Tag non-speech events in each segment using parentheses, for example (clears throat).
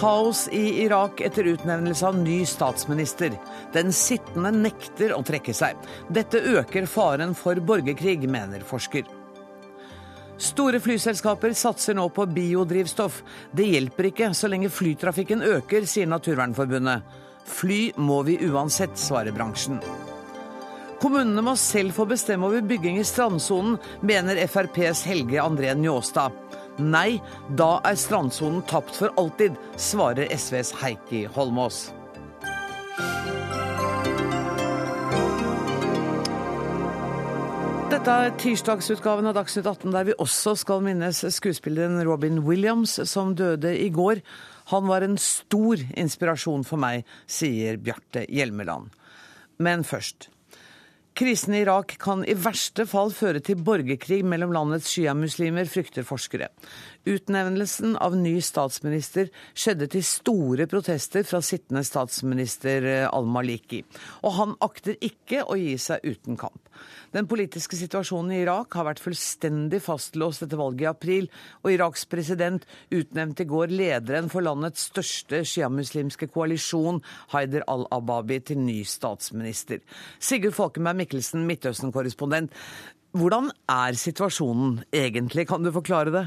kaos i Irak etter utnevnelse av ny statsminister. Den sittende nekter å trekke seg. Dette øker faren for borgerkrig, mener forsker. Store flyselskaper satser nå på biodrivstoff. Det hjelper ikke så lenge flytrafikken øker, sier Naturvernforbundet. Fly må vi uansett, svarer bransjen. Kommunene må selv få bestemme over bygging i strandsonen, mener FrPs Helge André Njåstad. Nei, da er strandsonen tapt for alltid, svarer SVs Heikki Holmås. Dette er tirsdagsutgaven av Dagsnytt 18, der vi også skal minnes skuespilleren Robin Williams, som døde i går. Han var en stor inspirasjon for meg, sier Bjarte Hjelmeland. Men først. Krisen i Irak kan i verste fall føre til borgerkrig mellom landets sjiamuslimer, frykter forskere. Utnevnelsen av ny statsminister skjedde til store protester fra sittende statsminister al-Maliki. Og han akter ikke å gi seg uten kamp. Den politiske situasjonen i Irak har vært fullstendig fastlåst etter valget i april, og Iraks president utnevnte i går lederen for landets største sjiamuslimske koalisjon, Haider al-Ababi, til ny statsminister. Sigurd Falkenberg Mikkelsen, Midtøsten-korrespondent. Hvordan er situasjonen egentlig, kan du forklare det?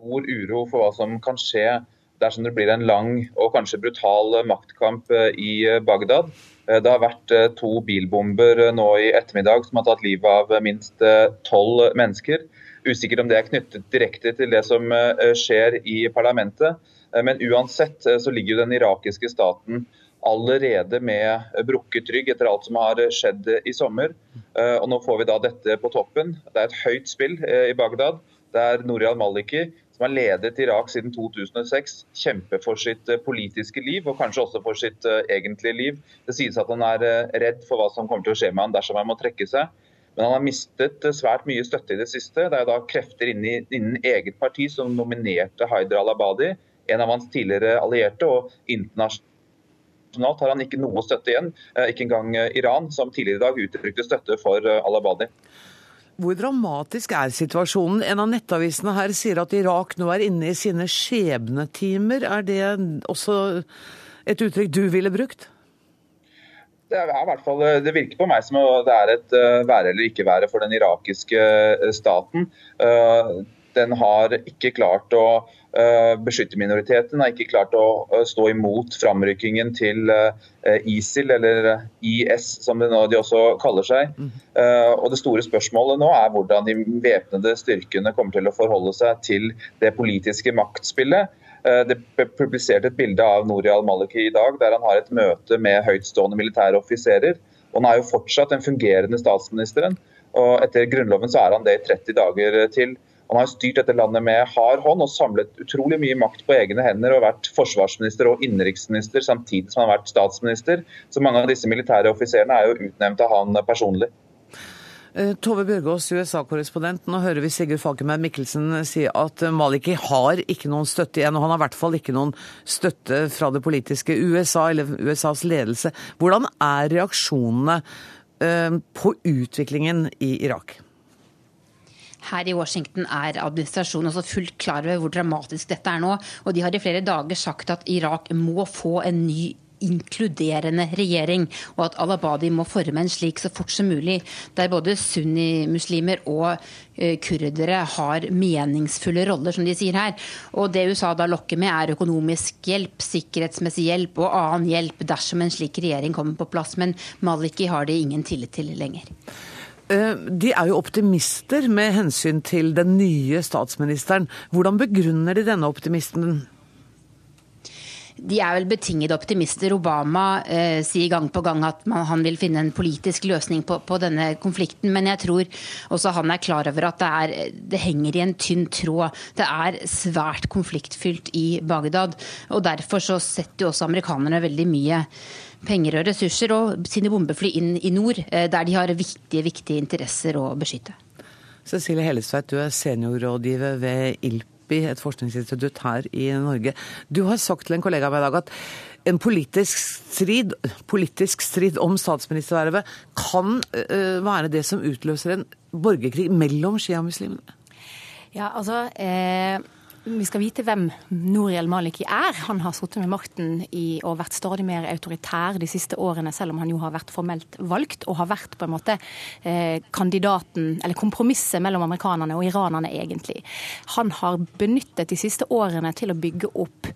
Stor uro for hva som kan skje dersom det blir en lang og kanskje brutal maktkamp i Bagdad. Det har vært to bilbomber nå i ettermiddag som har tatt livet av minst tolv mennesker. Usikker om det er knyttet direkte til det som skjer i parlamentet. Men uansett så ligger den irakiske staten allerede med brukket rygg etter alt som har skjedd i sommer. Og nå får vi da dette på toppen. Det er et høyt spill i Bagdad. Det er Nouri al-Maliki som har ledet Irak siden 2006, kjemper for sitt politiske liv og kanskje også for sitt egentlige liv. Det sies at han er redd for hva som kommer til å skje med han dersom han må trekke seg. Men han har mistet svært mye støtte i det siste. Det er da krefter innen eget parti som nominerte Haider al-Abadi, en av hans tidligere allierte, og internasjonalt har han ikke noe støtte igjen. Ikke engang Iran, som tidligere i dag uttrykte støtte for al-Abadi. Hvor dramatisk er situasjonen? En av nettavisene her sier at Irak nå er inne i sine skjebnetimer. Er det også et uttrykk du ville brukt? Det, er i hvert fall, det virker på meg som det er et være eller ikke være for den irakiske staten. Den har ikke klart å beskytte minoriteten, har ikke klart å stå imot framrykkingen til ISIL, eller IS som de, også kaller seg. Og Det store spørsmålet nå er hvordan de væpnede styrkene kommer til å forholde seg til det politiske maktspillet. Det ble publisert et bilde av Nouri al-Maliki i dag, der han har et møte med høytstående militære offiserer. Og Han er jo fortsatt den fungerende statsministeren, og etter grunnloven så er han det i 30 dager til. Han har styrt dette landet med hard hånd og samlet utrolig mye makt på egne hender og vært forsvarsminister og innenriksminister samtidig som han har vært statsminister. Så mange av disse militære offiserene er jo utnevnt av han personlig. Tove Bjørgaas, USA-korrespondent. Nå hører vi Sigurd Falkenberg Mikkelsen si at Maliki har ikke noen støtte igjen, og han har i hvert fall ikke noen støtte fra det politiske USA eller USAs ledelse. Hvordan er reaksjonene på utviklingen i Irak? Her i Washington er administrasjonen også fullt klar over hvor dramatisk dette er nå. Og de har i flere dager sagt at Irak må få en ny inkluderende regjering, og at al-Abadi må forme en slik så fort som mulig, der både sunnimuslimer og kurdere har meningsfulle roller, som de sier her. Og det USA da lokker med, er økonomisk hjelp, sikkerhetsmessig hjelp og annen hjelp dersom en slik regjering kommer på plass. Men Maliki har de ingen tillit til lenger. De er jo optimister med hensyn til den nye statsministeren. Hvordan begrunner de denne optimisten? De er vel betingede optimister. Obama eh, sier gang på gang at man, han vil finne en politisk løsning på, på, denne konflikten. Men jeg tror også han er klar over at det, er, det henger i en tynn tråd. Det er svært konfliktfylt i Bagdad. Og derfor så setter jo også amerikanerne veldig mye penger og ressurser og sine bombefly inn i nord, der de har viktige, viktige interesser å beskytte. Cecilie Hellestveit, du er seniorrådgiver ved ILPI, et forskningsinstitutt her i Norge. Du har sagt til en kollega av meg i dag at en politisk strid, politisk strid om statsministervervet kan være det som utløser en borgerkrig mellom sjiamuslimene? Ja, altså... Eh vi skal vite hvem Nouri el-Maliki er. Han har sittet med makten i, og vært stadig mer autoritær de siste årene, selv om han jo har vært formelt valgt og har vært på en måte eh, kandidaten, eller kompromisset mellom amerikanerne og iranerne, egentlig. Han har benyttet de siste årene til å bygge opp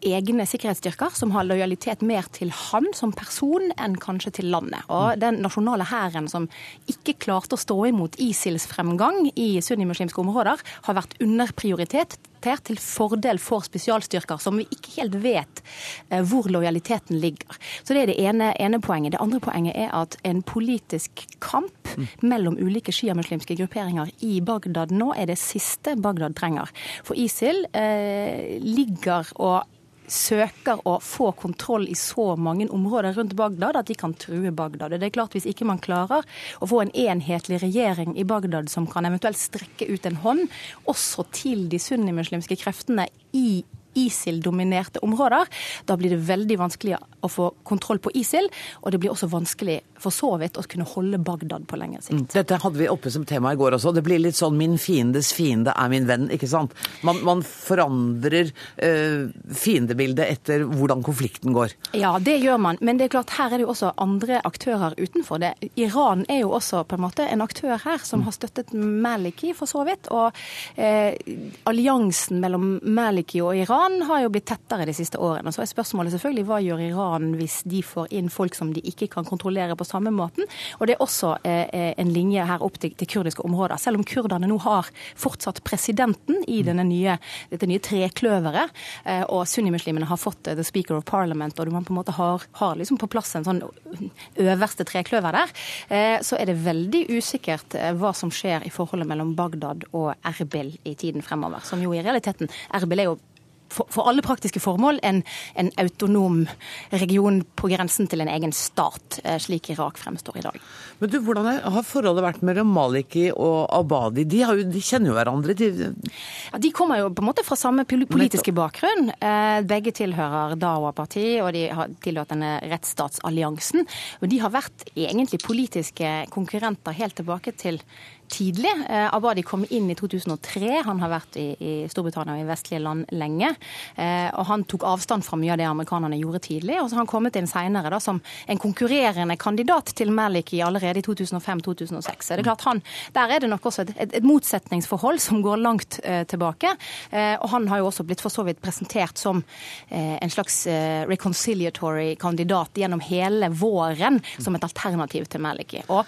egne sikkerhetsstyrker som har lojalitet mer til han som person enn kanskje til landet. Og den nasjonale hæren som ikke klarte å stå imot ISILs fremgang i sunnimuslimske områder, har vært underprioritet til fordel for spesialstyrker, som vi ikke helt vet eh, hvor lojaliteten ligger. Så Det er det ene, ene poenget. Det andre poenget er at en politisk kamp mm. mellom ulike sjiamuslimske grupperinger i Bagdad nå er det siste Bagdad trenger. For ISIL eh, ligger og søker å få kontroll i så mange områder rundt Bagdad at de kan true Bagdad. Det er klart Hvis ikke man klarer å få en enhetlig regjering i Bagdad som kan eventuelt strekke ut en hånd også til de sunnimuslimske kreftene i ISIL-dominerte områder, da blir det veldig vanskelig å få kontroll på ISIL. Og det blir også vanskelig for så vidt å kunne holde Bagdad på lengre sikt. Mm. Dette hadde vi oppe som tema i går også. Det blir litt sånn 'min fiendes fiende er min venn', ikke sant? Man, man forandrer øh, fiendebildet etter hvordan konflikten går. Ja, det gjør man. Men det er klart, her er det jo også andre aktører utenfor det. Iran er jo også på en måte en aktør her som har støttet Maliki, for så vidt. Og eh, alliansen mellom Maliki og Iran har jo blitt tettere de siste årene. Og Så er spørsmålet selvfølgelig hva gjør Iran hvis de får inn folk som de ikke kan kontrollere på samme måten. Og det er også eh, eh, en linje her opp til, til, kurdiske områder. Selv om kurderne nå har fortsatt presidenten i denne nye, dette nye trekløveret, eh, og sunnimuslimene har fått the speaker of parliament, og man på en måte har, har liksom på plass en sånn øverste trekløver der, så er det veldig usikkert hva som skjer i forholdet mellom Bagdad og Erbil i tiden fremover. Som jo i realiteten Erbil er jo for, for, alle praktiske formål en, en, autonom region på grensen til en egen stat, eh, slik Irak fremstår i dag. Men du, Hvordan har forholdet vært mellom Maliki og Abadi? De, jo, de kjenner jo hverandre? De... Ja, de kommer jo på en måte fra samme politiske bakgrunn. Eh, begge tilhører Dawa-parti, og de har tilhørt denne rettsstatsalliansen. Og de har vært egentlig politiske konkurrenter helt tilbake til tidlig. Eh, Abadi kom inn i 2003. Han har vært i, i Storbritannia og i vestlige land lenge. Eh, og han tok avstand fra mye av det amerikanerne gjorde tidlig. Og så har han kommet inn seinere som en konkurrerende kandidat til Maliki allerede i 2005-2006. Det er klart han, Der er det nok også et, et, et motsetningsforhold som går langt uh, tilbake. Uh, og han har jo også blitt for så vidt presentert som uh, en slags reconciliatory kandidat gjennom hele våren som et alternativ til Maliki. Og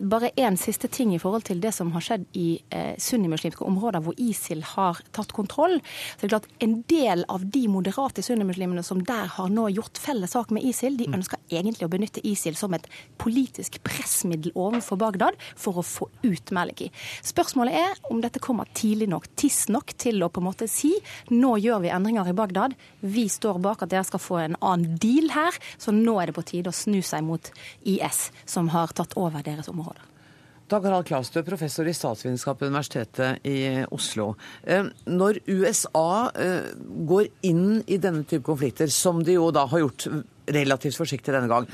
bare én siste ting i forhold til det som har skjedd i eh, sunnimuslimske områder hvor ISIL har tatt kontroll. Så det er klart En del av de moderate sunnimuslimene som der har nå gjort felles sak med ISIL, de mm. ønsker egentlig å benytte ISIL som et politisk pressmiddel overfor Bagdad for å få ut Maliki. Spørsmålet er om dette kommer tidlig nok, tidsnok til å på en måte si nå gjør vi endringer i Bagdad. Vi står bak at dere skal få en annen deal her, så nå er det på tide å snu seg mot IS, som har tatt over deres område. Dag Harald Klastø, professor i statsvitenskap ved Universitetet i Oslo. Eh, når USA eh, går inn i denne type konflikter, som de jo da har gjort relativt forsiktig denne gang,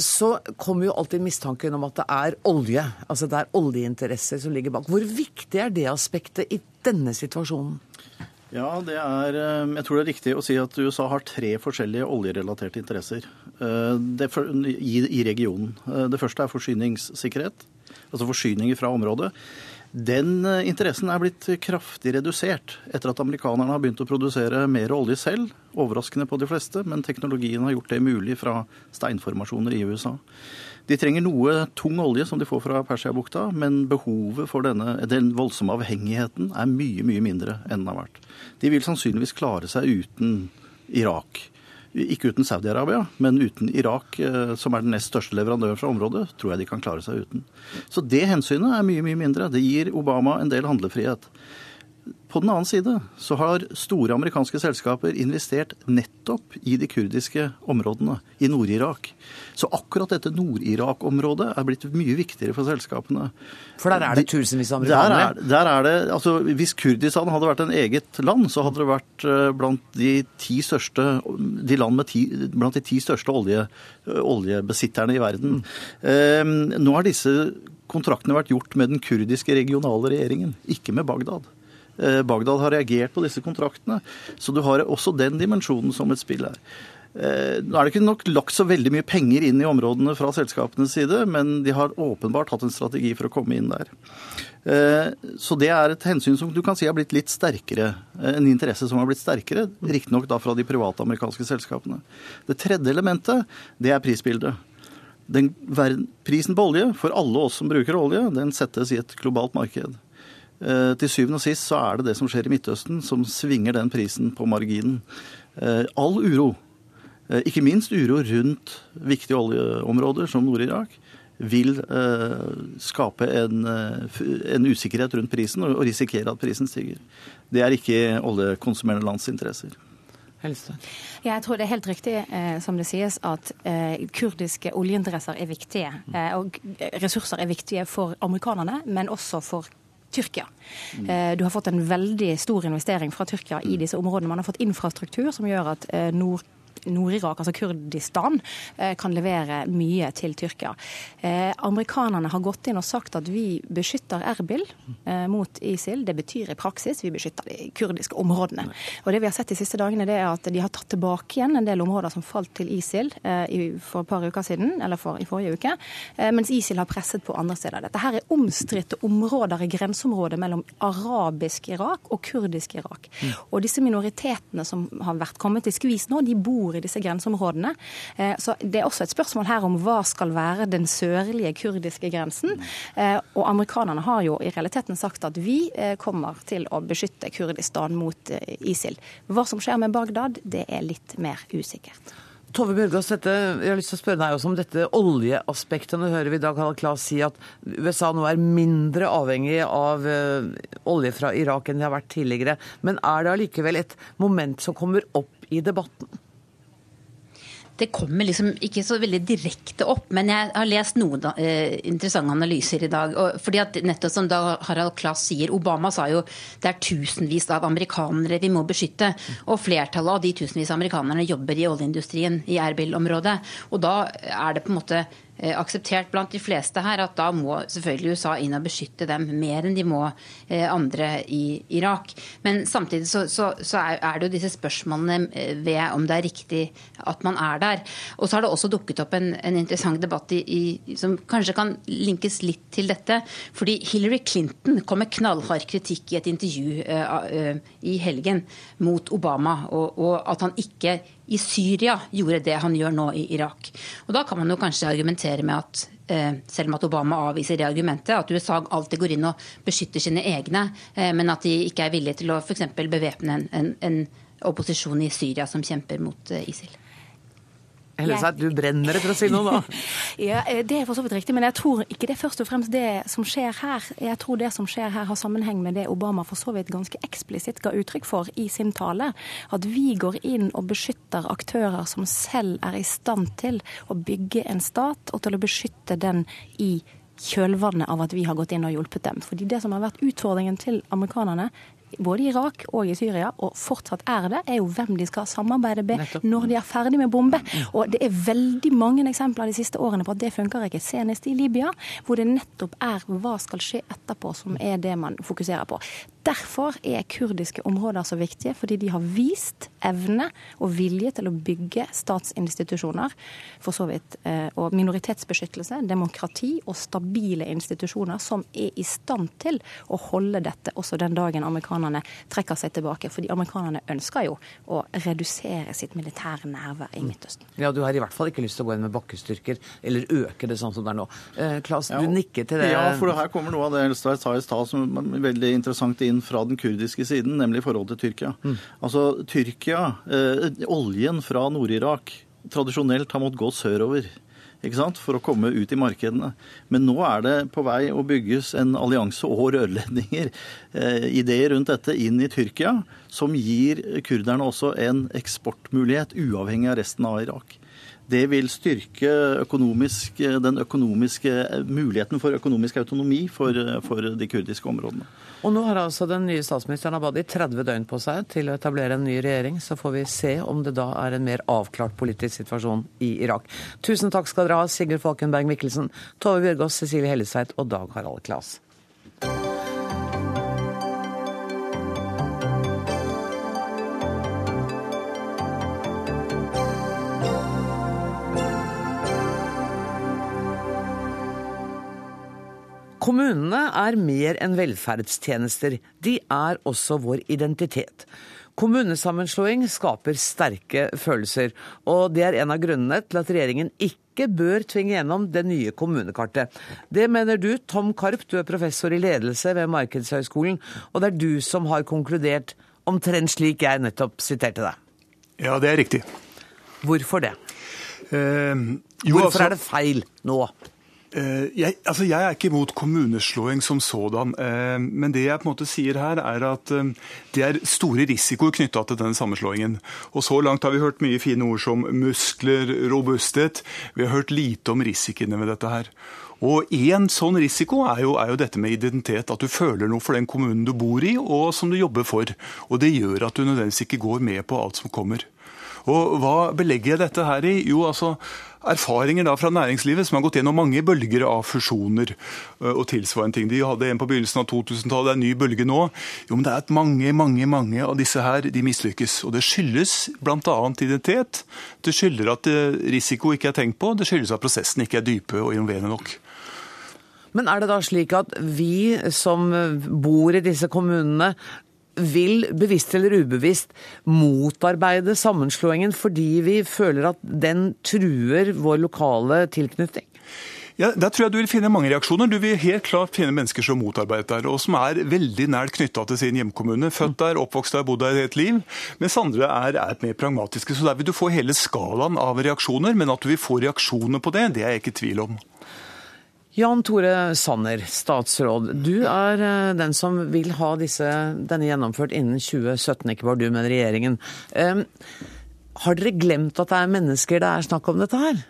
så kommer jo alltid mistanken om at det er olje, altså det er oljeinteresser som ligger bak. Hvor viktig er det aspektet i denne situasjonen? Ja, det er, eh, Jeg tror det er riktig å si at USA har tre forskjellige oljerelaterte interesser for, i, i regionen. Det første er forsyningssikkerhet altså forsyninger fra området. Den eh, interessen er blitt kraftig redusert etter at amerikanerne har begynt å produsere mer olje selv. Overraskende på de fleste, men teknologien har gjort det mulig fra steinformasjoner i USA. De trenger noe tung olje som de får fra Persiabukta, men behovet for denne, den voldsomme avhengigheten er mye, mye mindre enn den har vært. De vil sannsynligvis klare seg uten Irak. Ikke uten Saudi-Arabia, men uten Irak, eh, som er den nest største leverandøren fra området, tror jeg de kan klare seg uten. Så det hensynet er mye, mye mindre. Det gir Obama en del handlefrihet. På den annen side så har store amerikanske selskaper investert nettopp i de kurdiske områdene i Nord-Irak. Så akkurat dette Nord-Irak-området er blitt mye viktigere for selskapene. For der er det tusenvis av amerikanere? Der er, der er det, altså Hvis Kurdistan hadde vært en eget land, så hadde det vært eh, blant de ti største, de land med ti, blant de ti største olje, oljebesitterne i verden. Mm. Nå har disse kontraktene vært gjort med den kurdiske regionale regjeringen, ikke med Bagdad. Bagdad har reagert på disse kontraktene. Så du har også den dimensjonen som et spill her. Nå er det ikke nok lagt så veldig mye penger inn i områdene fra selskapenes side, men de har åpenbart hatt en strategi for å komme inn der. Så det er et hensyn som du kan si har blitt litt sterkere. En interesse som har blitt sterkere, riktignok da fra de private amerikanske selskapene. Det tredje elementet, det er prisbildet. Den, prisen på olje, for alle oss som bruker olje, den settes i et globalt marked. Eh, til syvende og sist så er det det som skjer i Midtøsten som svinger den prisen på marginen. Eh, all uro, eh, ikke minst uro rundt viktige oljeområder som Nord-Irak, vil skape en, en, usikkerhet rundt prisen og risikere at prisen stiger. Det er ikke oljekonsumerende lands interesser. Helste. Jeg tror det er helt riktig eh, som det sies at eh, kurdiske oljeinteresser er viktige. Eh, og ressurser er viktige for amerikanerne, men også for Tyrkia. Mm. Eh, du har fått en veldig stor investering fra Tyrkia i disse områdene. Man har fått infrastruktur som gjør at eh, Nord Nord-Irak, altså Kurdistan, eh, kan levere mye til Tyrkia. Eh, amerikanerne har gått inn og sagt at vi beskytter Erbil eh, mot ISIL. Det betyr i praksis vi beskytter de kurdiske områdene. Og det vi har sett de siste dagene, det er at de har tatt tilbake igjen en del områder som falt til ISIL for et par uker siden, eller for, i forrige uke, mens ISIL har presset på andre steder. Dette her er omstridte områder i grenseområdet mellom arabisk Irak og kurdisk Irak. Mm. Og disse minoritetene som har vært kommet i skvis nå, de bor bor i disse grenseområdene. Eh, så Det er også et spørsmål her om hva skal være den sørlige kurdiske grensen. Eh, og amerikanerne har jo i realiteten sagt at vi eh, kommer til å beskytte Kurdistan mot ISIL. Hva som skjer med Bagdad, det er litt mer usikkert. Tove Bjørgaas, jeg har lyst til å spørre deg også om dette oljeaspektet. Nå hører vi Dag Harald Klas si at USA nå er mindre avhengig av olje fra Irak enn de har vært tidligere. Men er det allikevel et moment som kommer opp i debatten? Det kommer liksom ikke så veldig direkte opp. Men jeg har lest noen eh, interessante analyser i dag. Og, fordi at nettopp som da Harald Klass sier, Obama sa jo det er tusenvis av amerikanere vi må beskytte. Og flertallet av de tusenvis av amerikanerne jobber i oljeindustrien i Erbil-området. Og da er det på en måte akseptert blant de fleste her at da må selvfølgelig USA inn og beskytte dem mer enn de må eh, andre i Irak. Men samtidig så, så, så er det jo disse spørsmålene eh, ved om det er riktig at man er der. Og så har det også dukket opp en, en interessant debatt i, i, som kanskje kan linkes litt til dette. Fordi Hillary Clinton kom med knallhard kritikk i et intervju uh, uh, i helgen mot Obama, og, og at han ikke i Syria gjorde det han gjør nå i Irak. Og Da kan man jo kanskje argumentere med at eh, selv om at Obama avviser det argumentet, at USA alltid går inn og beskytter sine egne, eh, men at de ikke er villige til å f.eks. bevæpne en, en, en opposisjon i Syria som kjemper mot ISIL. Helleseth, du brenner etter å si noe, da. (laughs) ja, eh, Det er for så vidt riktig, men jeg tror ikke det er først og fremst det som skjer her. Jeg tror det som skjer her har sammenheng med det Obama for så vidt ganske eksplisitt ga uttrykk for i sin tale. At vi går inn og beskytter aktører som selv er i stand til å bygge en stat, og til å beskytte den i kjølvannet av at vi har gått inn og hjulpet dem. Fordi det som har vært utfordringen til amerikanerne, både i Irak og i Syria, og fortsatt er det, er jo hvem de skal samarbeide med når de er ferdig med bombe. Og det er veldig mange eksempler de siste årene på at det funker ikke. Senest i Libya, hvor det nettopp er hva skal skje etterpå som er det man fokuserer på. Derfor er kurdiske områder så viktige, fordi de har vist evne og vilje til å bygge statsinstitusjoner, for så vidt, eh, og minoritetsbeskyttelse, demokrati og stabile institusjoner som er i stand til å holde dette også den dagen amerikanerne trekker seg tilbake. Fordi amerikanerne ønsker jo å redusere sitt militære nærvær i Midtøsten. Ja, du har i hvert fall ikke lyst til å gå inn med bakkestyrker, eller øke det sånn som det er nå. Eh, Klas, du nikker til det. Ja, for her kommer noe av det Elstad sa i stad som er veldig interessant inn inn fra den kurdiske siden, nemlig forholdet til Tyrkia. Mm. Altså, Tyrkia, eh, Oljen fra Nord-Irak tradisjonelt har måttet gå sørover for å komme ut i markedene. Men nå er det på vei å bygges en allianse og rørledninger, eh, ideer rundt dette, inn i Tyrkia, som gir kurderne også en eksportmulighet uavhengig av resten av Irak. Det vil styrke økonomisk, den økonomiske muligheten for økonomisk autonomi for, for, de kurdiske områdene. Og nå har altså den nye statsministeren Abadi 30 døgn på seg til å etablere en ny regjering. Så får vi se om det da er en mer avklart politisk situasjon i Irak. Tusen takk skal dere ha, Sigurd Falkenberg Mikkelsen, Tove Bjørgaas, Cecilie Hellestveit og Dag Harald Klas. Kommunene er mer enn velferdstjenester. De er også vår identitet. Kommunesammenslåing skaper sterke følelser, og det er en av grunnene til at regjeringen ikke bør tvinge gjennom det nye kommunekartet. Det mener du, Tom Karp, du er professor i ledelse ved Markedshøgskolen, og det er du som har konkludert omtrent slik jeg nettopp siterte deg. Ja, det er riktig. Hvorfor det? Eh, jo, Hvorfor altså, er det feil nå? Eh, jeg, altså, jeg er ikke imot kommuneslåing som sådan, eh, men det jeg på en måte sier her, er at eh, det er store risikoer knytta til denne sammenslåingen. Og så langt har vi hørt mye fine ord som muskler, robusthet. Vi har hørt lite om risikoene ved dette her. Og En sånn risiko er jo, er jo, dette med identitet. At du føler noe for den kommunen du bor i, og som du jobber for. Og Det gjør at du nødvendigvis ikke går med på alt som kommer. Og Hva belegger jeg dette her i? Jo, altså erfaringer da fra næringslivet som har gått gjennom mange bølger av fusjoner og tilsvarende ting. De hadde en på begynnelsen av 2000-tallet, det er en ny bølge nå. Jo, men det er at mange, mange mange av disse her de mislykkes. Og det skyldes bl.a. identitet. Det skylder at risiko ikke er tenkt på. Det skyldes at prosessene ikke er dype og involverende nok. Men er det da slik at vi som bor i disse kommunene vil bevisst eller ubevisst motarbeide sammenslåingen fordi vi føler at den truer vår lokale tilknytning? Ja, Der tror jeg du vil finne mange reaksjoner. Du vil helt klart finne mennesker som motarbeider der, og som er veldig nært knytta til sin hjemkommune. Født der, oppvokst der, bodd der et liv. Mens andre er, er mer pragmatiske. Så der vil du få hele skalaen av reaksjoner. Men at du vil få reaksjoner på det, det er jeg ikke i tvil om. Jan Tore Sanner, statsråd. Du er den som vil ha disse, denne gjennomført innen 2017, ikke bare du, men regjeringen. Um, har dere glemt at det er mennesker det er snakk om dette her?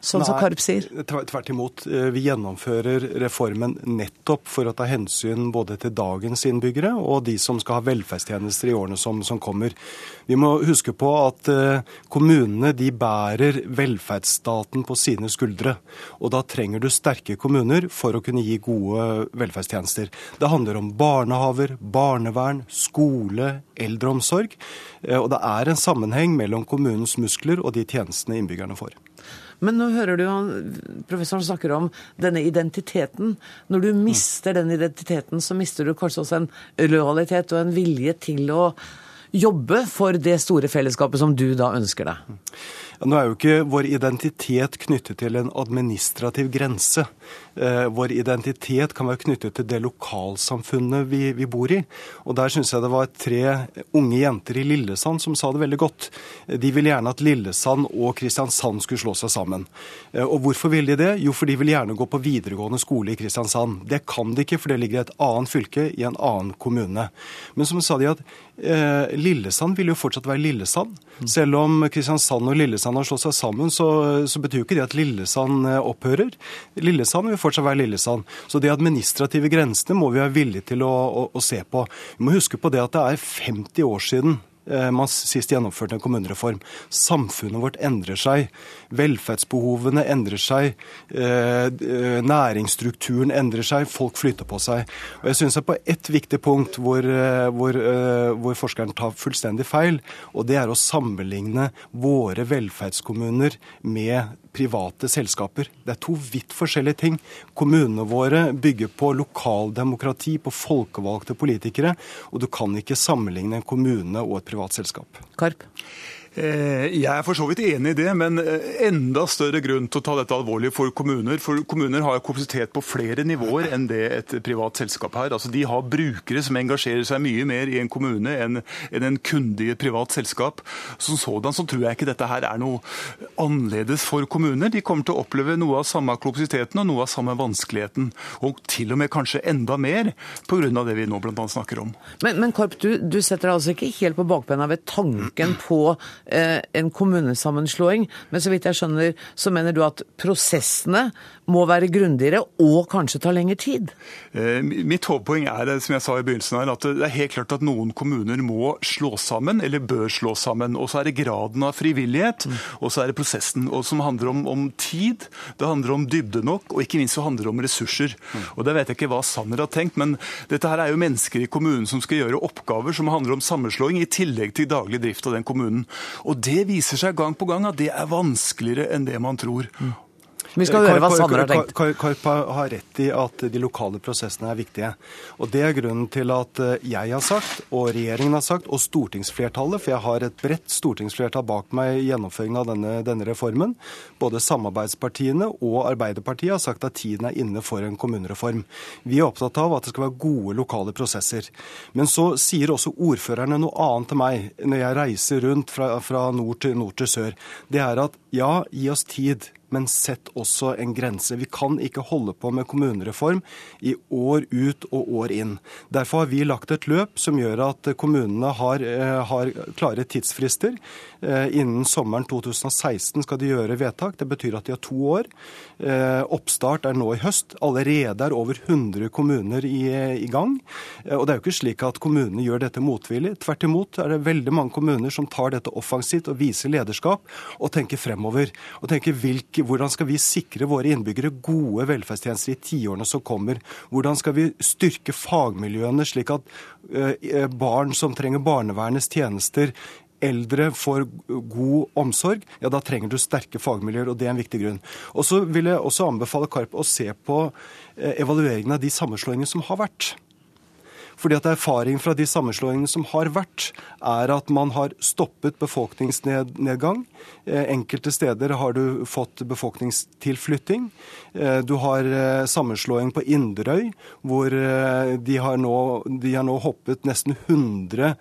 Sånn som Karp sier? Tvert imot. Vi gjennomfører reformen nettopp for å ta hensyn både til dagens innbyggere og de som skal ha velferdstjenester i årene som, som kommer. Vi må huske på at kommunene de bærer velferdsstaten på sine skuldre. Og da trenger du sterke kommuner for å kunne gi gode velferdstjenester. Det handler om barnehaver, barnevern, skole, eldreomsorg. Og det er en sammenheng mellom kommunens muskler og de tjenestene innbyggerne får. Men nå hører du jo professoren snakker om denne identiteten. Når du mister den identiteten, så mister du kanskje også en lojalitet og en vilje til å jobbe for det store fellesskapet som du da ønsker deg. Nå er jo ikke vår identitet knyttet til en administrativ grense. Vår identitet kan være knyttet til det lokalsamfunnet vi, vi bor i. Og der syns jeg det var tre unge jenter i Lillesand som sa det veldig godt. De ville gjerne at Lillesand og Kristiansand skulle slå seg sammen. Og hvorfor ville de det? Jo, for de vil gjerne gå på videregående skole i Kristiansand. Det kan de ikke, for det ligger i et annet fylke, i en annen kommune. Men som sa de at eh, Lillesand vil jo fortsatt være Lillesand. Selv om Kristiansand og Lillesand har slått seg sammen, så, så betyr jo ikke det at Lillesand opphører. Lillesand vil fortsatt være Lillesand. Så de administrative grensene må vi være villige til å, å, å se på. Vi må huske på det at det er 50 år siden man sist gjennomførte en kommunereform. Samfunnet vårt endrer seg. Velferdsbehovene endrer seg. Næringsstrukturen endrer seg. Folk flytter på seg. Og jeg synes at på ett viktig punkt hvor, hvor, hvor, forskeren tar fullstendig feil, og det er å sammenligne våre velferdskommuner med private selskaper. Det er to vidt forskjellige ting. Kommunene våre bygger på lokaldemokrati, på folkevalgte politikere, og du kan ikke sammenligne en kommune og et privat selskap. Karp? Jeg er for så vidt enig i det, men enda større grunn til å ta dette alvorlig for kommuner. For kommuner har kapasitet på flere nivåer enn det et privat selskap har. Altså, de har brukere som engasjerer seg mye mer i en kommune enn en et privat selskap. Som sådan så tror jeg ikke dette her er noe annerledes for kommuner. De kommer til å oppleve noe av samme kapasiteten og noe av samme vanskeligheten. Og til og med kanskje enda mer pga. det vi nå bl.a. snakker om. Men, men Korp, du, du setter deg altså ikke helt på bakbena ved tanken på en kommunesammenslåing. Men så vidt jeg skjønner, så mener du at prosessene må være grundigere og kanskje ta lengre tid? Mitt hovedpoeng er som jeg sa i begynnelsen her, at det er helt klart at noen kommuner må slå sammen, eller bør slå sammen. Og så er det graden av frivillighet, og så er det prosessen og som handler om, om, tid, det handler om dybde nok, og ikke minst så handler det om ressurser. Og Det vet jeg ikke hva Sanner har tenkt, men dette her er jo mennesker i kommunen som skal gjøre oppgaver som handler om sammenslåing, i tillegg til daglig drift av den kommunen. Og det viser seg gang på gang at det er vanskeligere enn det man tror. Vi skal høre hva Sanner har tenkt. Karp har rett i at de lokale prosessene er viktige. Og Det er grunnen til at eh, jeg har sagt, og regjeringen har sagt, og stortingsflertallet, for jeg har et bredt stortingsflertall bak meg i gjennomføringen av denne, denne reformen, både samarbeidspartiene og Arbeiderpartiet har sagt at tiden er inne for en kommunereform. Vi er opptatt av at det skal være gode lokale prosesser. Men så sier også ordførerne noe annet til meg når jeg reiser rundt fra, fra nord, til, nord til sør. Det er at ja, gi oss tid men sett også en grense. Vi kan ikke holde på med kommunereform i år ut og år inn. Derfor har vi lagt et løp som gjør at kommunene har, eh, har klare tidsfrister. Eh, innen sommeren 2016 skal de gjøre vedtak. Det betyr at de har to år. Eh, oppstart er nå i høst. Allerede er over 100 kommuner i, i gang. Og det er jo ikke slik at kommunene gjør dette motvillig. Tvert imot er det veldig mange kommuner som tar dette offensivt og viser lederskap og tenker fremover. Og tenker hvilke hvordan skal vi sikre våre innbyggere gode velferdstjenester i tiårene som kommer? Hvordan skal vi styrke fagmiljøene, slik at eh, barn som trenger barnevernets tjenester, eldre får god omsorg, ja da trenger du sterke fagmiljøer, og det er en viktig grunn. Og så vil jeg også anbefale Karp å se på eh, evalueringen av de sammenslåingene som har vært. Fordi at Erfaringen fra de sammenslåingene som har vært, er at man har stoppet befolkningsnedgang. Eh, enkelte steder har du fått befolkningstilflytting. Eh, du har sammenslåing på Inderøy, hvor de har nå, de har nå hoppet nesten 100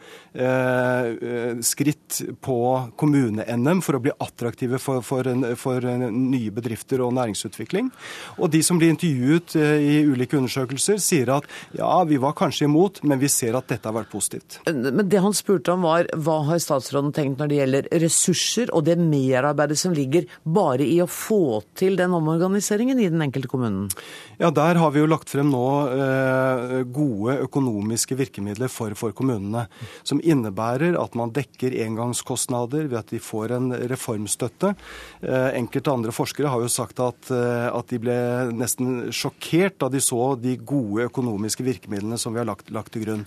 skritt på kommune-NM for å bli attraktive for, for, for, nye bedrifter og næringsutvikling. Og de som blir intervjuet i ulike undersøkelser, sier at ja, vi var kanskje imot, men vi ser at dette har vært positivt. Men det han spurte om var hva har statsråden tenkt når det gjelder ressurser og det merarbeidet som ligger bare i å få til den omorganiseringen i den enkelte kommunen? Ja, Der har vi jo lagt frem nå eh, gode økonomiske virkemidler for, for, kommunene. Som innebærer at man dekker engangskostnader ved at de får en reformstøtte. Eh, enkelte andre forskere har jo sagt at, eh, at, de ble nesten sjokkert da de så de gode økonomiske virkemidlene som vi har lagt, lagt til grunn.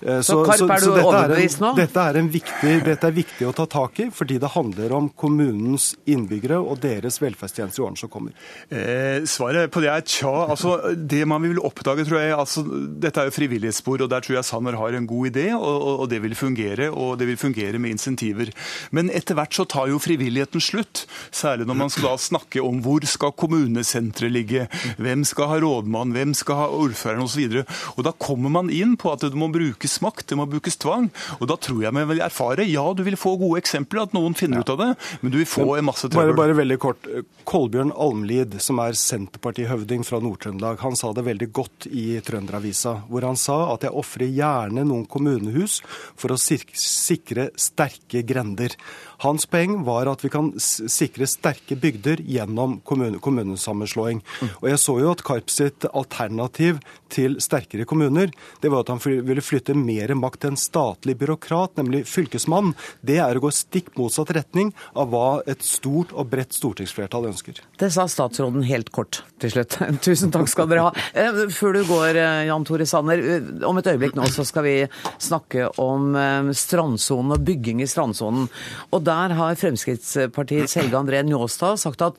Eh, så, så, Karp, er så, så dette, er en, Dette er, viktig, dette er viktig å ta tak i, fordi det handler om kommunens innbyggere og deres velferdstjenester i årene som kommer? Eh, svaret på det er tja. Altså, det man vil oppdage, tror jeg altså, Dette er jo frivillighetsspor, og der tror jeg Sanner har en god idé, og, og, det vil fungere. Og det vil fungere med insentiver. Men etter hvert så tar jo frivilligheten slutt. Særlig når man skal da snakke om hvor skal kommunesenteret ligge, hvem skal ha rådmann, hvem skal ha ordføreren osv. Da kommer man inn på at det må brukes makt, det må brukes tvang. Og da tror jeg man vil erfare ja, du vil få gode eksempler, at noen finner ja. ut av det, men du vil få en masse trøbbel. Bare, bare veldig kort. Kolbjørn Almlid, som er Senterpartihøvding fra Nord-Trøndelag, han sa det veldig godt i Trønderavisa, hvor han sa at jeg ofrer gjerne noen kommunehus for å sikre sterke grender. Hans poeng var at vi kan sikre sterke bygder gjennom kommune, kommunesammenslåing. Og jeg så jo at Karp sitt alternativ til sterkere kommuner, det var at han ville flytte mer makt til en statlig byråkrat, nemlig fylkesmannen. Det er å gå stikk motsatt retning av hva et stort og bredt stortingsflertall ønsker. Det sa statsråden helt kort til slutt. (laughs) Tusen takk skal dere ha. Eh, før du går, eh, Jan Tore Sanner. Eh, om et øyeblikk nå så skal vi snakke om strandsonen og bygging i strandsonen. Og der har Fremskrittspartiets Helge André Njåstad sagt at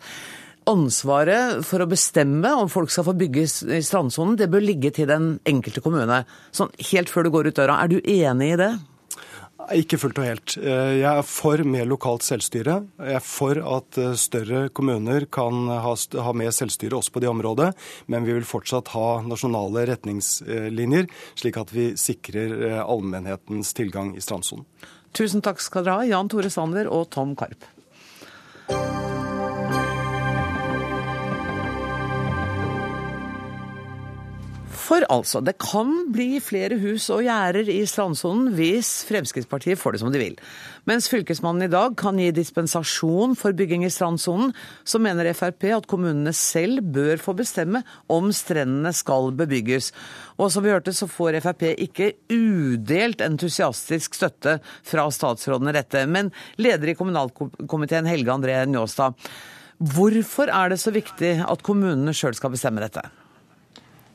ansvaret for å bestemme om folk skal få bygge i strandsonen, det bør ligge til den enkelte kommune. Sånn helt før du går ut døra. Er du enig i det? Ikke fullt og helt. Eh, jeg er for mer lokalt selvstyre. Jeg er for at eh, større kommuner kan ha, mer selvstyre også på det området, men vi vil fortsatt ha nasjonale retningslinjer, slik at vi sikrer eh, allmennhetens tilgang i strandsonen. Tusen takk skal dere ha, Jan Tore Sanner og Tom Karp. For altså, det kan bli flere hus og gjerder i strandsonen hvis Fremskrittspartiet får det som de vil. Mens Fylkesmannen i dag kan gi dispensasjon for bygging i strandsonen, så mener Frp at kommunene selv bør få bestemme om strendene skal bebygges. Og som vi hørte, så får Frp ikke udelt entusiastisk støtte fra statsråden i dette. Men leder i kommunalkomiteen Helge André Njåstad, hvorfor er det så viktig at kommunene sjøl skal bestemme dette?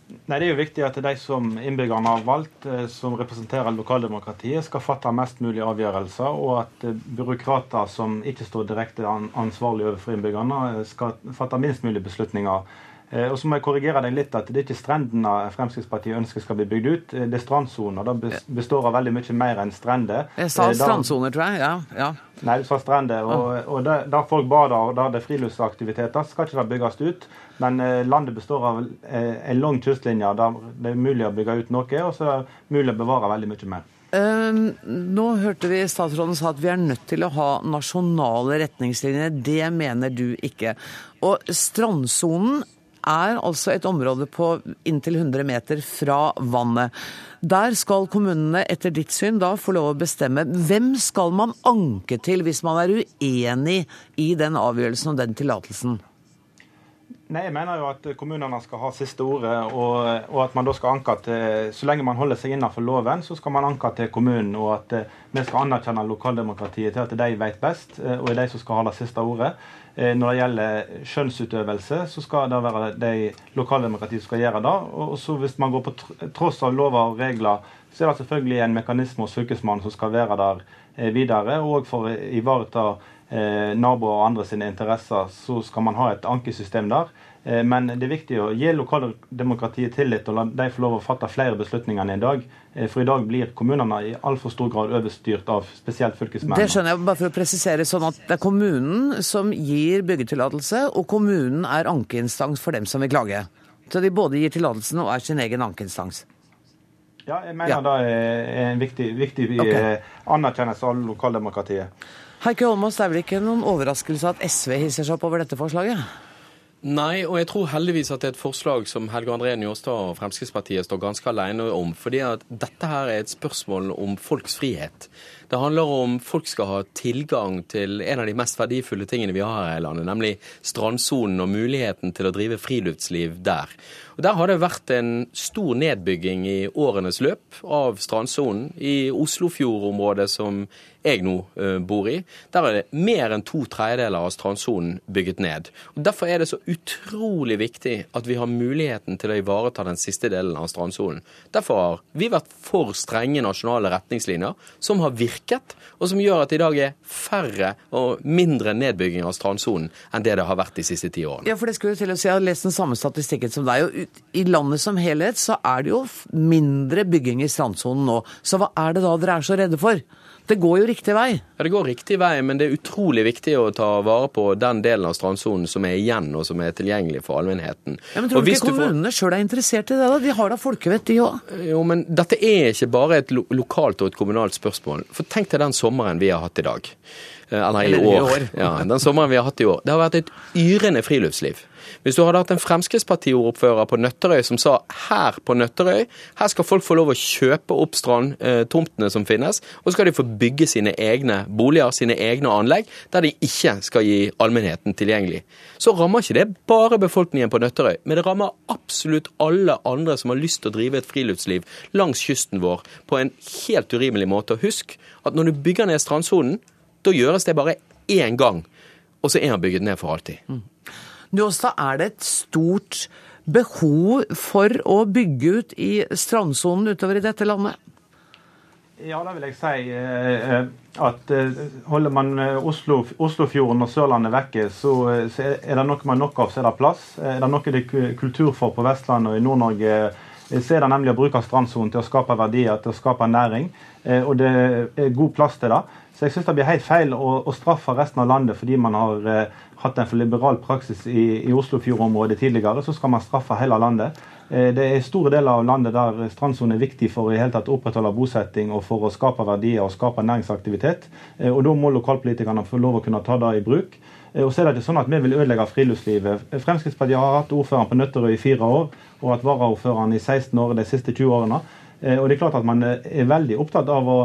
Nei, Det er jo viktig at de som innbyggerne har valgt, eh, som representerer lokaldemokratiet, skal fatte mest mulig avgjørelser, og at eh, byråkrater som ikke står direkte ansvarlig overfor innbyggerne, eh, skal fatte minst mulig beslutninger. Og så må jeg korrigere deg litt at Det er ikke strendene Fremskrittspartiet ønsker skal bli bygd ut, det er strandsoner. Det består av veldig mye mer enn strender. Jeg sa strandsoner, tror jeg. ja. ja. Nei, du sa strender. Og, og der, der folk bader og der det er friluftsaktiviteter, skal ikke det bygges ut. Men eh, landet består av eh, en lang kystlinje der det er mulig å bygge ut noe, og så er det mulig å bevare veldig mye mer. Uh, nå hørte vi statsråden sa at vi er nødt til å ha nasjonale retningslinjer. Det mener du ikke. Og strandsonen er altså et område på inntil 100 meter fra vannet. Der skal kommunene etter ditt syn da få lov å bestemme. Hvem skal man anke til hvis man er uenig i den avgjørelsen og den tillatelsen? Nei, Jeg mener jo at kommunene skal ha siste ordet, og, og, at man da skal anke til Så lenge man holder seg innenfor loven, så skal man anke til kommunen. Og at uh, vi skal anerkjenne lokaldemokratiet til at de vet best, uh, og er de som skal ha det siste ordet. Uh, når det gjelder skjønnsutøvelse, så skal det være de lokaldemokratiet som skal gjøre det. Og så hvis man går på tross av lover og regler, så er det selvfølgelig en mekanisme hos Fylkesmannen som skal være der videre, og for å ivareta eh, naboer og andre sine interesser, så skal man ha et ankesystem der. Eh, men det er viktig å gi lokaldemokratiet tillit og la de få lov å fatte flere beslutninger enn i dag. Eh, for i dag blir kommunene i altfor stor grad overstyrt av spesielt fylkesmennene. Det skjønner jeg, bare for å presisere sånn at det er kommunen som gir byggetillatelse, og kommunen er ankeinstans for dem som vil klage. Så de både gir tillatelsen og er sin egen ankeinstans. Ja, jeg mener ja. det er en viktig, viktig okay. Eh, anerkjennelse av lokaldemokratiet. Heike Holmås, det er vel ikke noen overraskelse at SV hisser seg opp over dette forslaget? Nei, og jeg tror heldigvis at det er et forslag som Helge André Njåstad og Fremskrittspartiet står ganske alene om. fordi at dette her er et spørsmål om folks frihet. Det handler om folk skal ha tilgang til en av de mest verdifulle tingene vi har her i landet, nemlig strandsonen og muligheten til å drive friluftsliv der. Og Der har det vært en stor nedbygging i årenes løp av strandsonen. I Oslofjordområdet, som jeg nå uh, bor i, der er det mer enn to tredjedeler av strandsonen bygget ned. Og Derfor er det så utrolig viktig at vi har muligheten til å ivareta den siste delen av strandsonen. Derfor har vi vært for strenge nasjonale retningslinjer som har virket, og som gjør at i dag er færre og mindre nedbygging av strandsonen enn det det har vært de siste ti årene. Ja, for det skulle til å si, Jeg har lest den samme statistikken som deg. og i landet som helhet så er det jo mindre bygging i strandsonen nå. Så hva er det da dere er så redde for? Det går jo riktig vei? Ja, Det går riktig vei, men det er utrolig viktig å ta vare på den delen av strandsonen som er igjen, og som er tilgjengelig for allmennheten. Ja, men Tror du ikke kommunene får... sjøl er interessert i det? da? De har da folkevett, de òg? Jo, men dette er ikke bare et lo lokalt og et kommunalt spørsmål. For tenk deg den sommeren vi har hatt i dag. Eh, eller i år. år. Ja, den sommeren vi har hatt i år. Det har vært et yrende friluftsliv. Hvis du hadde hatt en Fremskrittspartiordfører på Nøtterøy som sa her på Nøtterøy, her skal folk få lov å kjøpe opp strandtomtene som finnes, og så skal de få bygge sine egne boliger, sine egne anlegg, der de ikke skal gi allmennheten tilgjengelig. Så rammer ikke det bare befolkningen på Nøtterøy, men det rammer absolutt alle andre som har lyst til å drive et friluftsliv langs kysten vår på en helt urimelig måte. Og husk at når du bygger ned strandsonen, da gjøres det bare én gang, og så er den bygget ned for alltid. Mm. også er det et stort behov for å bygge ut i strandsonen utover i dette landet? Ja, det vil jeg si. Eh, eh, at eh, Holder man Oslo, Oslofjorden og Sørlandet vekke, så er det noe man nok av, så er det plass. Er det noe det er kultur for på Vestlandet og i Nord-Norge, så er det nemlig å bruke strandsonen til å skape verdier, til å skape næring. Og det er god plass til det. Så jeg syns det blir helt feil å, å, straffe resten av landet fordi man har eh, hatt en for liberal praksis i, Oslofjordområdet tidligere. Så skal man straffe hele landet. Eh, det er store deler av landet der strandsonen er viktig for å i hele tatt opprettholde bosetting og for å skape verdier og skape næringsaktivitet. Eh, og Da må lokalpolitikerne få lov å kunne ta det i bruk. Eh, og så er det ikke sånn at Vi vil ødelegge friluftslivet. Fremskrittspartiet har hatt ordføreren på Nøtterøy i fire år og hatt varaordføreren i 16 år de siste 20 årene. Eh, og det er klart at Man er veldig opptatt av å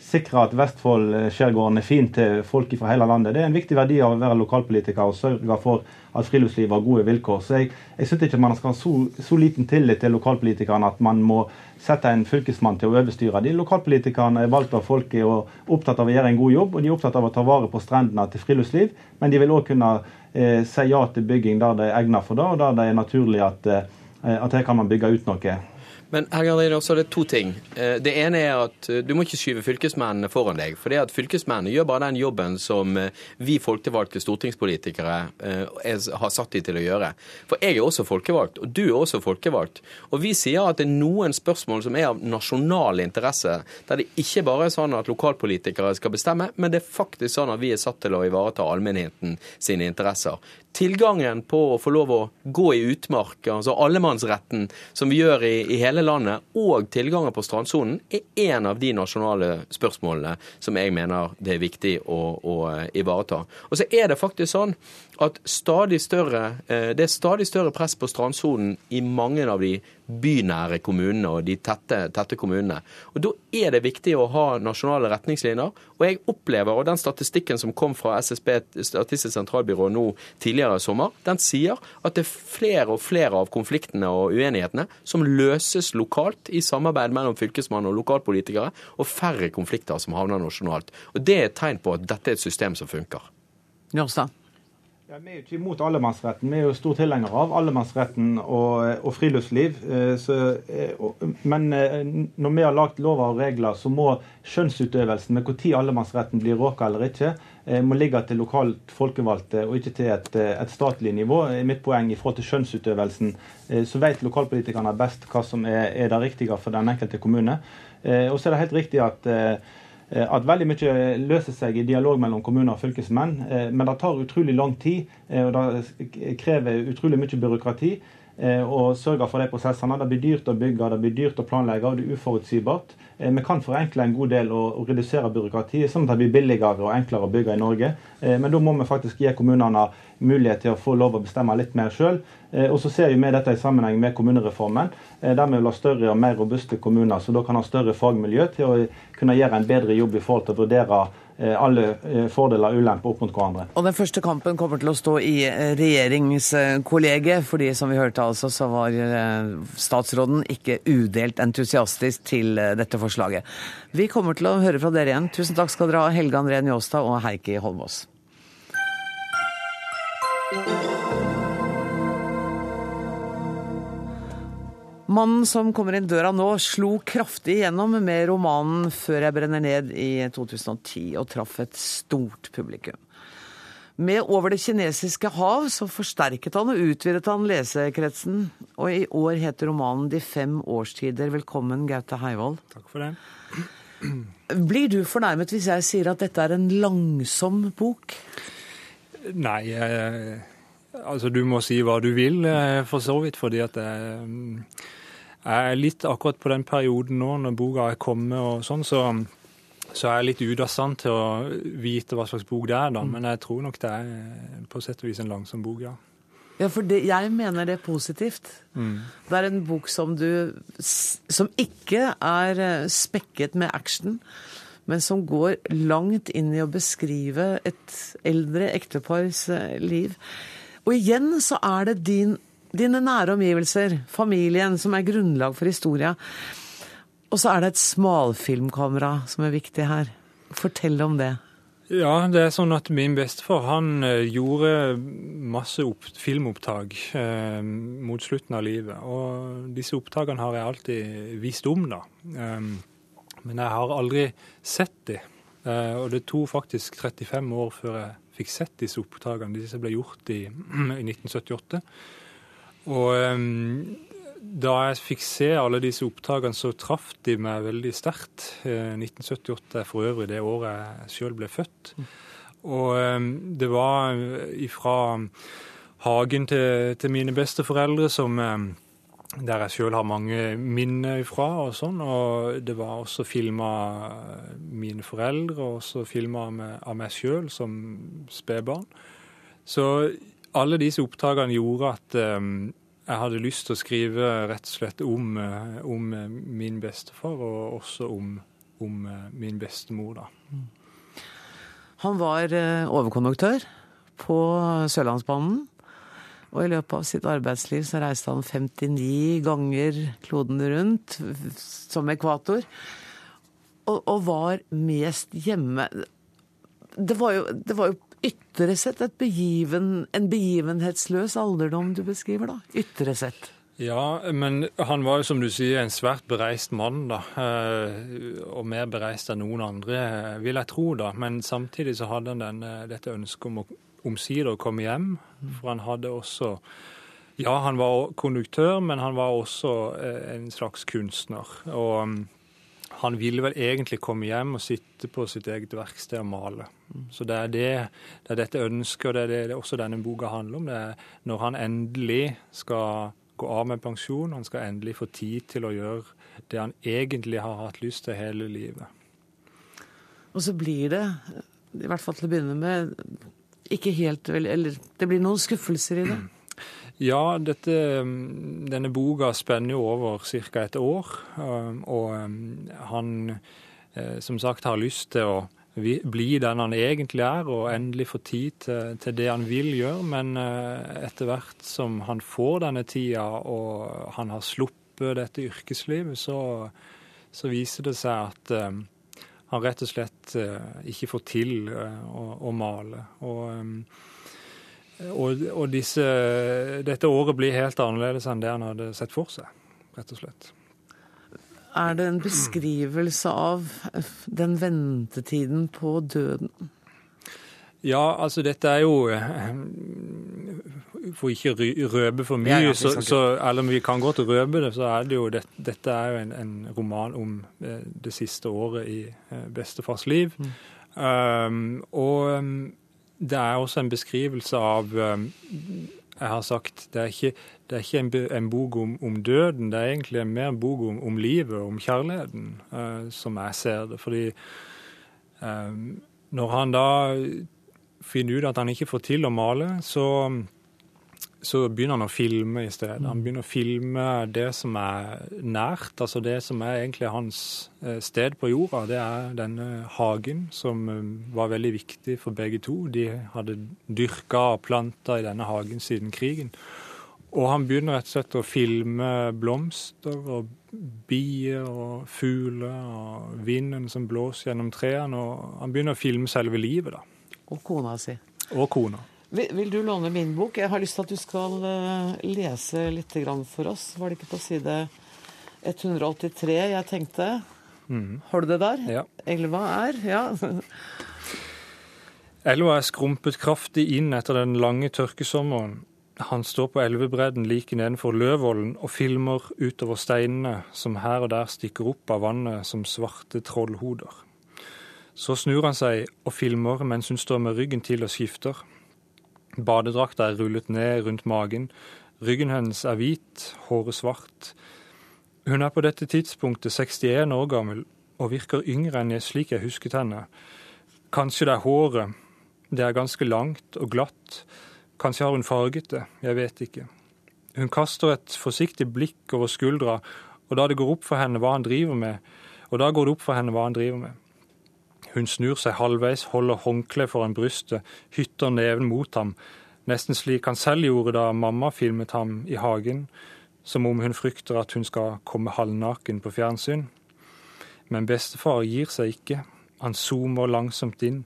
sikre at Vestfold-skjærgården er fin til folk fra hele landet. Det er en viktig verdi av å være lokalpolitiker og sørge for at friluftslivet har gode vilkår. Så Jeg, jeg syns ikke man skal ha så, så, liten tillit til lokalpolitikerne at man må sette en fylkesmann til å overstyre. De Lokalpolitikerne er valgt av folket og opptatt av å gjøre en god jobb, og de er opptatt av å ta vare på strendene til friluftsliv. Men de vil òg kunne eh, si ja til bygging der det er egnet for det, og der det er naturlig at eh, at her kan man bygge ut noe. Men her også er det to ting. Eh, det ene er at eh, du må ikke skyve fylkesmennene foran deg. For det at fylkesmennene gjør bare den jobben som eh, vi folkevalgte stortingspolitikere har satt de til å gjøre. For jeg er også folkevalgt, og du er også folkevalgt. Og vi sier at det er noen spørsmål som er av nasjonal interesse, der det ikke bare er sånn at lokalpolitikere skal bestemme, men det er faktisk sånn at vi er satt til å ivareta allmennheten sine interesser. Tilgangen på å få lov å gå i utmark, altså allemannsretten, som vi gjør i, i hele landet, og tilganger på strandsonen, er en av de nasjonale spørsmålene som jeg mener det er viktig å, å ivareta. Og så er det faktisk sånn at større, eh, det er stadig større press på strandsonen i mange av de bynære kommunene og de tette, tette, kommunene. Og Da er det viktig å ha nasjonale retningslinjer. Og jeg opplever, og den statistikken som kom fra SSB, Statistisk sentralbyrå nå tidligere i sommer, den sier at det er flere og flere av konfliktene og uenighetene som løses lokalt i samarbeid mellom fylkesmann og lokalpolitikere, og færre konflikter som havner nasjonalt. Og Det er et tegn på at dette er et system som funker. Njåstad. Ja, vi er jo ikke imot allemannsretten. Vi er jo stor tilhengere av allemannsretten og, og friluftsliv. Eh, så, eh, men eh, når vi har lagt lover og regler, så må skjønnsutøvelsen med når allemannsretten blir råka eller ikke, må ligge til lokalt folkevalgte og ikke til et, et statlig nivå. Mitt poeng i forhold til skjønnsutøvelsen, så vet lokalpolitikerne best hva som er, er det riktige for den enkelte kommune. Og så er det helt riktig at at veldig mye løser seg i dialog mellom kommuner og fylkesmenn. Eh, men det tar utrolig lang tid, eh, og det krever utrolig mye byråkrati å sørge for de prosessene. Det blir dyrt å bygge, det blir dyrt å planlegge, og det er uforutsigbart. Vi kan forenkle en god del og redusere byråkratiet, sånn at det blir billigere og enklere å bygge i Norge. Men da må vi faktisk gi kommunene mulighet til å få lov å bestemme litt mer sjøl. Eh, og så ser vi dette i sammenheng med kommunereformen, eh, der vi vil ha større og mer robuste kommuner, som da kan ha større fagmiljø til å kunne gjøre en bedre jobb i forhold til å vurdere eh, alle fordeler og ulemper opp mot hverandre. Og Den første kampen kommer til å stå i regjeringskollegiet, fordi som vi hørte altså, så var statsråden ikke udelt entusiastisk til dette forslaget. Vi kommer til å høre fra dere igjen. Tusen takk skal dere ha, Helge André Njåstad og Heikki Holmås. Mannen som kommer inn døra nå, slo kraftig igjennom med romanen 'Før jeg brenner ned' i 2010, og traff et stort publikum. Med 'Over det kinesiske hav' så forsterket han og utvidet han lesekretsen, og i år heter romanen 'De fem årstider'. Velkommen, Gaute Heivold. Takk for det. Blir du fornærmet hvis jeg sier at dette er en langsom bok? Nei, jeg, altså du må si hva du vil, eh, for så vidt. Fordi at jeg, jeg er litt akkurat på den perioden nå, når boka er kommet og sånn, så, så er jeg litt ute av stand til å vite hva slags bok det er, da. Mm. Men jeg tror nok det er på sett og vis en langsom bok, ja. Ja, for det, jeg mener det er positivt. Mm. Det er en bok som du Som ikke er eh, spekket med action men som går langt inn i å beskrive et eldre ektepars eh, liv. Og igjen så er det din, dine nære omgivelser, familien, som er grunnlag for historia. Og så er det et smalfilmkamera som er viktig her. Fortell om det. Ja, det er sånn at min bestefar han eh, gjorde masse opp, filmopptak eh, mot slutten av livet. Og disse opptakene har jeg alltid visst om, da. Um, men jeg har aldri sett de. Eh, og det tok faktisk 35 år før jeg fikk sett disse opptakene. Disse ble gjort i, (clears throat) i 1978. Og um, da jeg fikk se alle disse opptakene, så traff de meg veldig sterkt. 1978 eh, er for øvrig det året jeg sjøl ble født. Og um, det var ifra hagen til, til mine besteforeldre som um, der jeg sjøl har mange minner ifra og sånn. Og det var også filma mine foreldre, og også filma av meg sjøl som spedbarn. Så alle disse opptakene gjorde at um, jeg hadde lyst til å skrive rett og slett om, uh, om min bestefar, og også om, om uh, min bestemor, da. Han var overkonduktør på Sørlandsbanen. Og i løpet av sitt arbeidsliv så reiste han 59 ganger kloden rundt som ekvator. Og, og var mest hjemme Det var jo, det var jo ytre sett begiven, en begivenhetsløs alderdom du beskriver, da. Ytre sett. Ja, men han var jo som du sier en svært bereist mann, da. Eh, og mer bereist enn noen andre, vil jeg tro, da. Men samtidig så hadde han denne, dette ønsket om å omsider komme hjem. For han hadde også Ja, han var konduktør, men han var også eh, en slags kunstner. Og mm, han ville vel egentlig komme hjem og sitte på sitt eget verksted og male. Så det er, det, det er dette ønsket, og det er det, det er også denne boka handler om. Det er når han endelig skal gå av med pensjon. Han skal endelig få tid til å gjøre det han egentlig har hatt lyst til hele livet. Og så blir det, i hvert fall til å begynne med, ikke helt vel Eller det blir noen skuffelser i det. Ja, dette, denne boka spenner jo over ca. et år. Og han som sagt har lyst til å bli den han egentlig er, og endelig få tid til, til, det han vil gjøre. Men eh, etter hvert som han får denne tida, og han har sluppet dette yrkeslivet, så, så viser det seg at um, han rett og slett uh, ikke får til uh, å, å, male. Og, um, og, og disse, dette året blir helt annerledes enn det han hadde sett for seg, rett og slett. Er det en beskrivelse av den ventetiden på døden? Ja, altså dette er jo For ikke røpe for mye, ja, ja, så, så, eller vi kan godt røpe det, så er det jo det, dette er jo en, en, roman om eh, det siste året i eh, bestefars liv. Mm. Um, og det er også en beskrivelse av um, Jeg har sagt det er ikke det er ikke en, en bok om, om, døden, det er egentlig mer en bok om, om livet, om kjærligheten, uh, som jeg ser det. Fordi um, når han da finner ut at han ikke får til å male, så, så begynner han å filme i stedet. Han begynner å filme det som er nært, altså det som er egentlig hans uh, sted på jorda. Det er denne hagen, som um, var veldig viktig for begge to. De hadde dyrka og planta i denne hagen siden krigen. Og han begynner rett og slett å filme blomster og bier og fugler og vinden som blåser gjennom trærne. Og han begynner å filme selve livet, da. Og kona si. Og kona. Vil, du låne min bok? Jeg har lyst til at du skal uh, lese litt for oss. Var det ikke på side 183 jeg tenkte? Mm. Har du det der? Ja. Elva er? Ja. (laughs) Elva er skrumpet kraftig inn etter den lange tørkesommeren. Han står på elvebredden like nedenfor Løvollen og filmer utover steinene som her og der stikker opp av vannet som svarte trollhoder. Så snur han seg og filmer mens hun står med ryggen til og skifter. Badedrakta er rullet ned rundt magen, ryggen hennes er hvit, håret svart. Hun er på dette tidspunktet 61 år gammel og virker yngre enn jeg slik jeg husket henne. Kanskje det er håret, det er ganske langt og glatt Kanskje har hun farget det, jeg vet ikke. Hun kaster et forsiktig blikk over skuldra, og da det går opp for henne hva han driver med, og da går det opp for henne hva han driver med. Hun snur seg halvveis, holder håndkleet foran brystet, hytter neven mot ham, nesten slik han selv gjorde da mamma filmet ham i hagen, som om hun frykter at hun skal komme halvnaken på fjernsyn. Men bestefar gir seg ikke, han zoomer langsomt inn,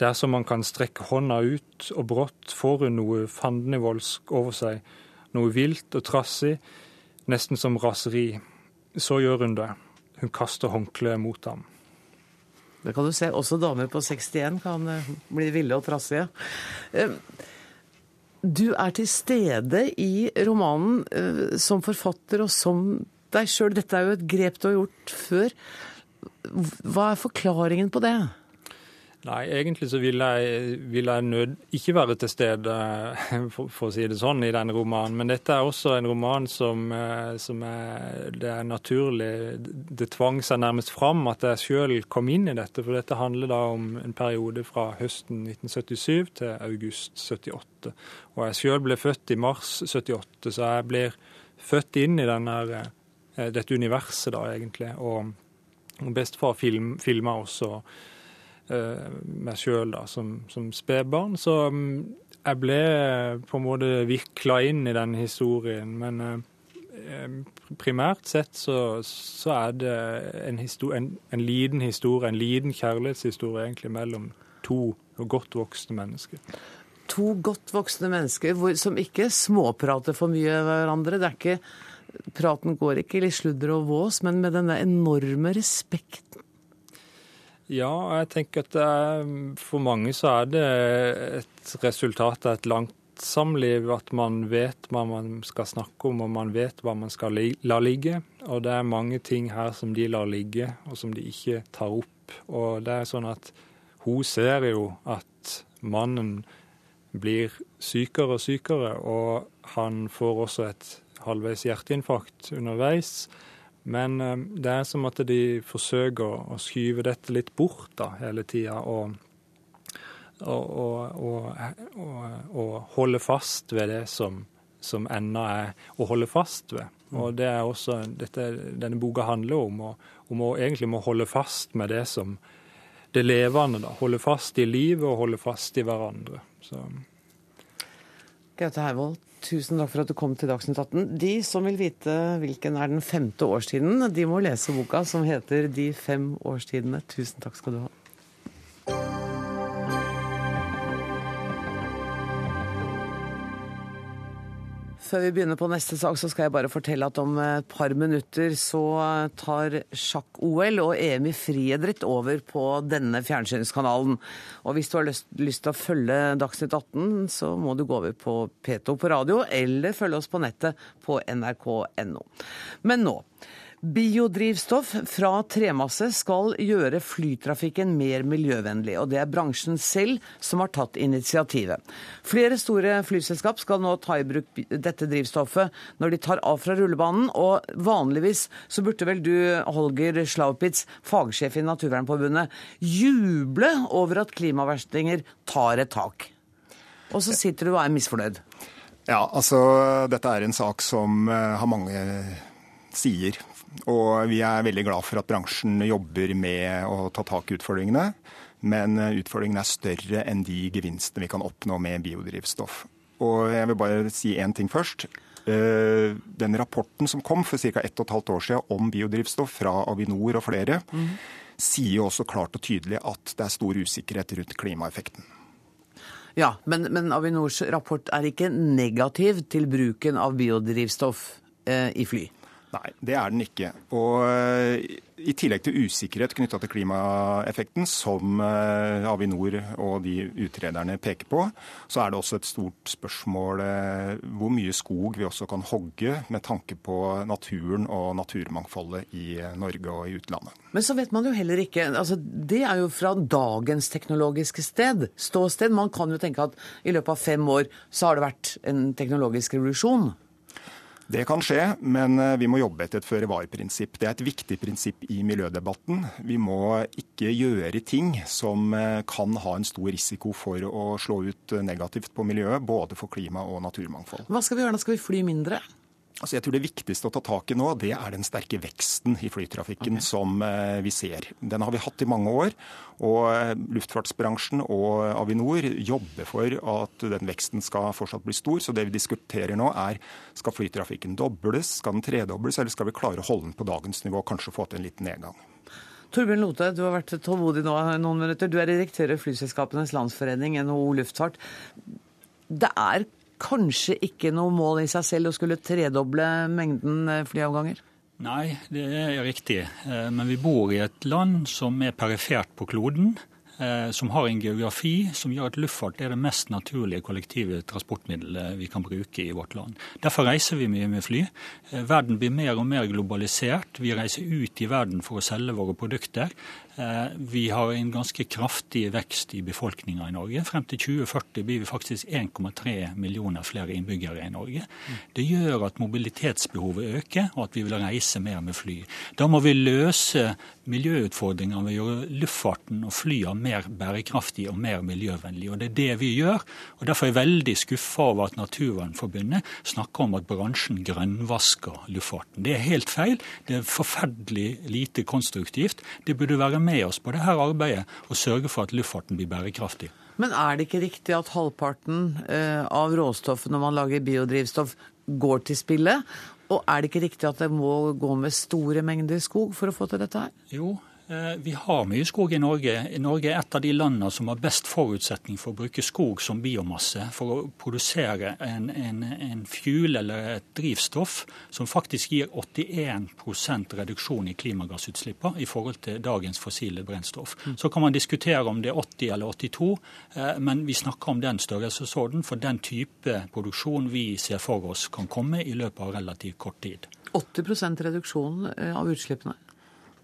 dersom er som man kan strekke hånda ut, og brått får hun noe fandenivoldsk over seg. Noe vilt og trassig, nesten som raseri. Så gjør hun det. Hun kaster håndkleet mot ham. Det kan du se. Også damer på 61 kan eh, bli ville og trassige. Eh, du er til stede i romanen eh, som forfatter og som deg sjøl. Dette er jo et grep du har gjort før. Hva er forklaringen på det? Nei, egentlig så vil jeg, vil jeg nød, ikke være til stede, (laughs) for, for, å si det sånn, i denne romanen. Men dette er også en roman som, eh, som er, det er naturlig Det tvang seg nærmest fram at jeg sjøl kom inn i dette. For dette handler da om en periode fra høsten 1977 til august 78. Og jeg sjøl ble født i mars 78, så jeg blir født inn i denne, eh, dette universet, da, egentlig. Og, bestefar film, filma også meg sjøl som, som spedbarn. Så mm, jeg ble på en måte vikla inn i den historien. Men eh, primært sett så, så er det en, en, en, liten historie, en liten kjærlighetshistorie egentlig mellom to godt voksne mennesker. To godt voksne mennesker hvor, som ikke småprater for mye med hverandre. Det er ikke, praten går ikke i sludder og vås, men med denne enorme respekten. Ja, jeg tenker at er, for mange så er det et resultat av et langt samliv at man vet hva man skal snakke om, og man vet hva man skal la ligge. Og det er mange ting her som de lar ligge, og som de ikke tar opp. Og det er sånn at hun ser jo at mannen blir sykere og sykere, og han får også et halvveis hjerteinfarkt underveis. Men eh, det er som at de forsøker å skyve dette litt bort da, hele tida. Og, og, og, og, holde fast ved det som, som ennå er å holde fast ved. Og det er også dette, denne boka handler om, om å egentlig må holde fast med det som det levende. da, Holde fast i livet og holde fast i hverandre. Så. Gaute Hervold, tusen takk for at du kom til Dagsnytt 18. De som vil vite hvilken er den femte årstiden, de må lese boka som heter De fem årstidene. Tusen takk skal du ha. Før vi begynner på neste sak, så skal jeg bare fortelle at om et par minutter så tar sjakk-OL og EM i friidrett over på denne fjernsynskanalen. Og hvis du har lyst, lyst, til å følge Dagsnytt 18, så må du gå over på P2 på radio, eller følge oss på nettet på nrk.no. Men nå. Biodrivstoff fra tremasse skal gjøre flytrafikken mer miljøvennlig, og det er bransjen selv som har tatt initiativet. Flere store flyselskap skal nå ta i bruk dette drivstoffet når de tar av fra rullebanen, og vanligvis så burde vel du, Holger Slaupitz, fagsjef i Naturvernforbundet, juble over at klimaverstinger tar et tak. Og så sitter du og er misfornøyd. Ja, altså dette er en sak som eh, har mange sider. Og vi er veldig glad for at bransjen jobber med å ta tak i utfordringene. Men utfordringene er større enn de gevinstene vi kan oppnå med biodrivstoff. Og jeg vil bare si én ting først. Eh, den rapporten som kom for ca. 1 12 år siden om biodrivstoff fra Avinor og flere, mm. sier jo også klart og tydelig at det er stor usikkerhet rundt klimaeffekten. Ja, men, men Avinors rapport er ikke negativ til bruken av biodrivstoff eh, i fly? Nei, det er den ikke. Og eh, i tillegg til usikkerhet knytta til klimaeffekten, som eh, Avinor og de utrederne peker på, så er det også et stort spørsmål eh, hvor mye skog vi også kan hogge med tanke på naturen og naturmangfoldet i Norge og i utlandet. Men så vet man jo heller ikke altså Det er jo fra dagens teknologiske sted, ståsted. Man kan jo tenke at i løpet av fem år så har det vært en teknologisk revolusjon. Det kan skje, men eh, vi må jobbe etter et føre-var-prinsipp. Det er et viktig prinsipp i miljødebatten. Vi må ikke gjøre ting som eh, kan ha en stor risiko for å slå ut negativt på miljøet, både for klima og naturmangfold. Hva skal vi gjøre da? Skal vi fly mindre? Altså jeg tror Det viktigste å ta tak i nå, det er den sterke veksten i flytrafikken okay. som eh, vi ser. Den har vi hatt i mange år. og eh, Luftfartsbransjen og Avinor jobber for at den veksten skal fortsatt bli stor. Så det vi diskuterer nå er skal flytrafikken dobles, skal den tredobles, eller skal vi klare å holde den på dagens nivå, og kanskje få til en liten nedgang. Torbjørn Lote, du har vært tålmodig nå noen minutter. Du er direktør i Flyselskapenes Landsforening, NHO Luftfart. Det er kanskje ikke noe mål i seg selv å skulle tredoble mengden eh, flyavganger? Nei, det er riktig. Eh, men vi bor i et land som er perifert på kloden. Eh, som har en geografi som gjør at luftfart er det mest naturlige kollektive transportmiddelet vi kan bruke i vårt land. Derfor reiser vi mye med fly. Verden blir mer og mer globalisert. Vi reiser ut i verden for å selge våre produkter. Eh, vi har en ganske kraftig vekst i befolkninga i Norge. Frem til 2040 blir vi faktisk 1,3 millioner flere innbyggere i Norge. Det gjør at mobilitetsbehovet øker, og at vi vil reise mer med fly. Da må vi løse miljøutfordringer ved å gjøre luftfarten og flyene mer bærekraftig og mer miljøvennlig. Og Det er det vi gjør. og Derfor er jeg veldig skuffa over at Naturvernforbundet snakker om at bransjen grønnvasker luftfarten. Det er helt feil. Det er forferdelig lite konstruktivt. Det burde være med oss på dette arbeidet og sørge for at luftfarten blir bærekraftig. Men er det ikke riktig at halvparten eh, av råstoffet når man lager biodrivstoff, går til spille? Og er det ikke riktig at det må gå med store mengder skog for å få til dette her? Jo, vi har mye skog i Norge. Norge er et av de landene som har best forutsetning for å bruke skog som biomasse for å produsere en, en, en fuel eller et drivstoff som faktisk gir 81% reduksjon i klimagassutslippene i forhold til dagens fossile brennstoff. Mm. Så kan man diskutere om det er 80 eller 82, eh, men vi snakker om den størrelsesorden for den type produksjon vi ser for oss kan komme i løpet av relativt kort tid. 80 reduksjon eh, av utslippene?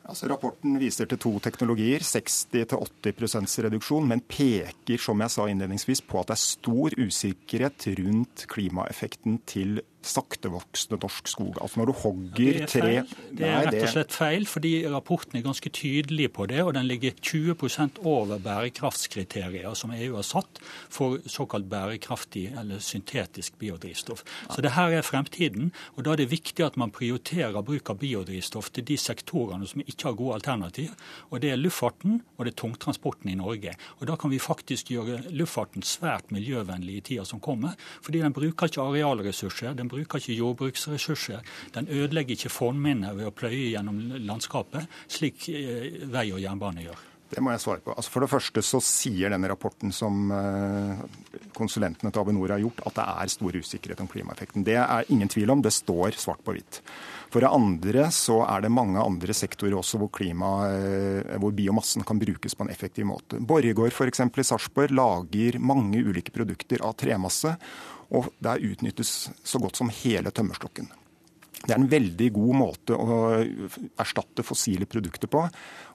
Altså, rapporten viser til to teknologier, 60-80 reduksjon, men peker som jeg sa innledningsvis, på at det er stor usikkerhet rundt klimaeffekten til saktevoksende norsk skog. Altså når du hogger ja, tre Det er rett og slett feil, fordi rapporten er ganske tydelig på det. Og den ligger 20% over bærekraftskriterier som EU har satt for såkalt bærekraftig eller syntetisk biodrivstoff. Så det her er fremtiden. Og da er det viktig at man prioriterer bruk av biodrivstoff til de sektorene som ikke har gode alternativ. Og det er luftfarten og det er tungtransporten i Norge. Og da kan vi faktisk gjøre luftfarten svært miljøvennlig i tida som kommer. Fordi den bruker ikke arealressurser. den bruker bruker ikke jordbruksressurser. Den ødelegger ikke fornminner ved å pløye gjennom landskapet, slik eh, vei og jernbane gjør. Det må jeg svare på. Altså for det første så sier denne rapporten som eh, konsulentene til Avinor har gjort, at det er stor usikkerhet om klimaeffekten. Det er ingen tvil om. Det står svart på hvitt. For det andre så er det mange andre sektorer også hvor, klima, eh, hvor biomassen kan brukes på en effektiv måte. Borregaard f.eks. i Sarpsborg lager mange ulike produkter av tremasse. Og der utnyttes så godt som hele tømmerstokken. Det er en veldig god måte å erstatte fossile produkter på,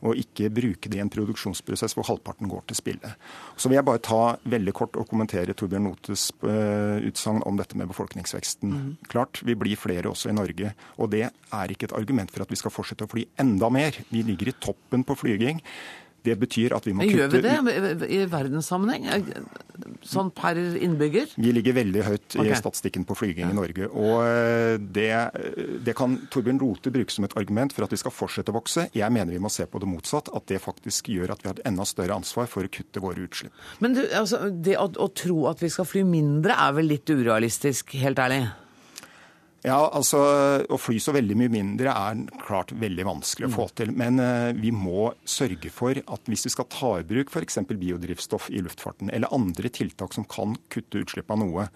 og ikke bruke det i en produksjonsprosess hvor halvparten går til spille. Så vil jeg bare ta veldig kort og kommentere Torbjørn Notes eh, utsagn om dette med befolkningsveksten. Mm. Klart, vi blir flere også i Norge, og det er ikke et argument for at vi skal fortsette å fly enda mer. Vi ligger i toppen på flyging. Det betyr at vi må kutte Gjør vi det i verdenssammenheng? Sånn per innbygger? Vi ligger veldig høyt i statistikken på flyging i Norge. Og eh, det, det, kan Torbjørn Rote bruke som et argument for at vi skal fortsette å vokse. Jeg mener vi må se på det motsatt, at det faktisk gjør at vi har et enda større ansvar for å kutte våre utslipp. Men du, altså, det å, å tro at vi skal fly mindre er vel litt urealistisk, helt ærlig? Ja, altså Å fly så veldig mye mindre er klart veldig vanskelig å få mm. til. Men uh, vi må sørge for at hvis vi skal ta i bruk f.eks. biodrivstoff i luftfarten, eller andre tiltak som kan kutte utslipp av noe,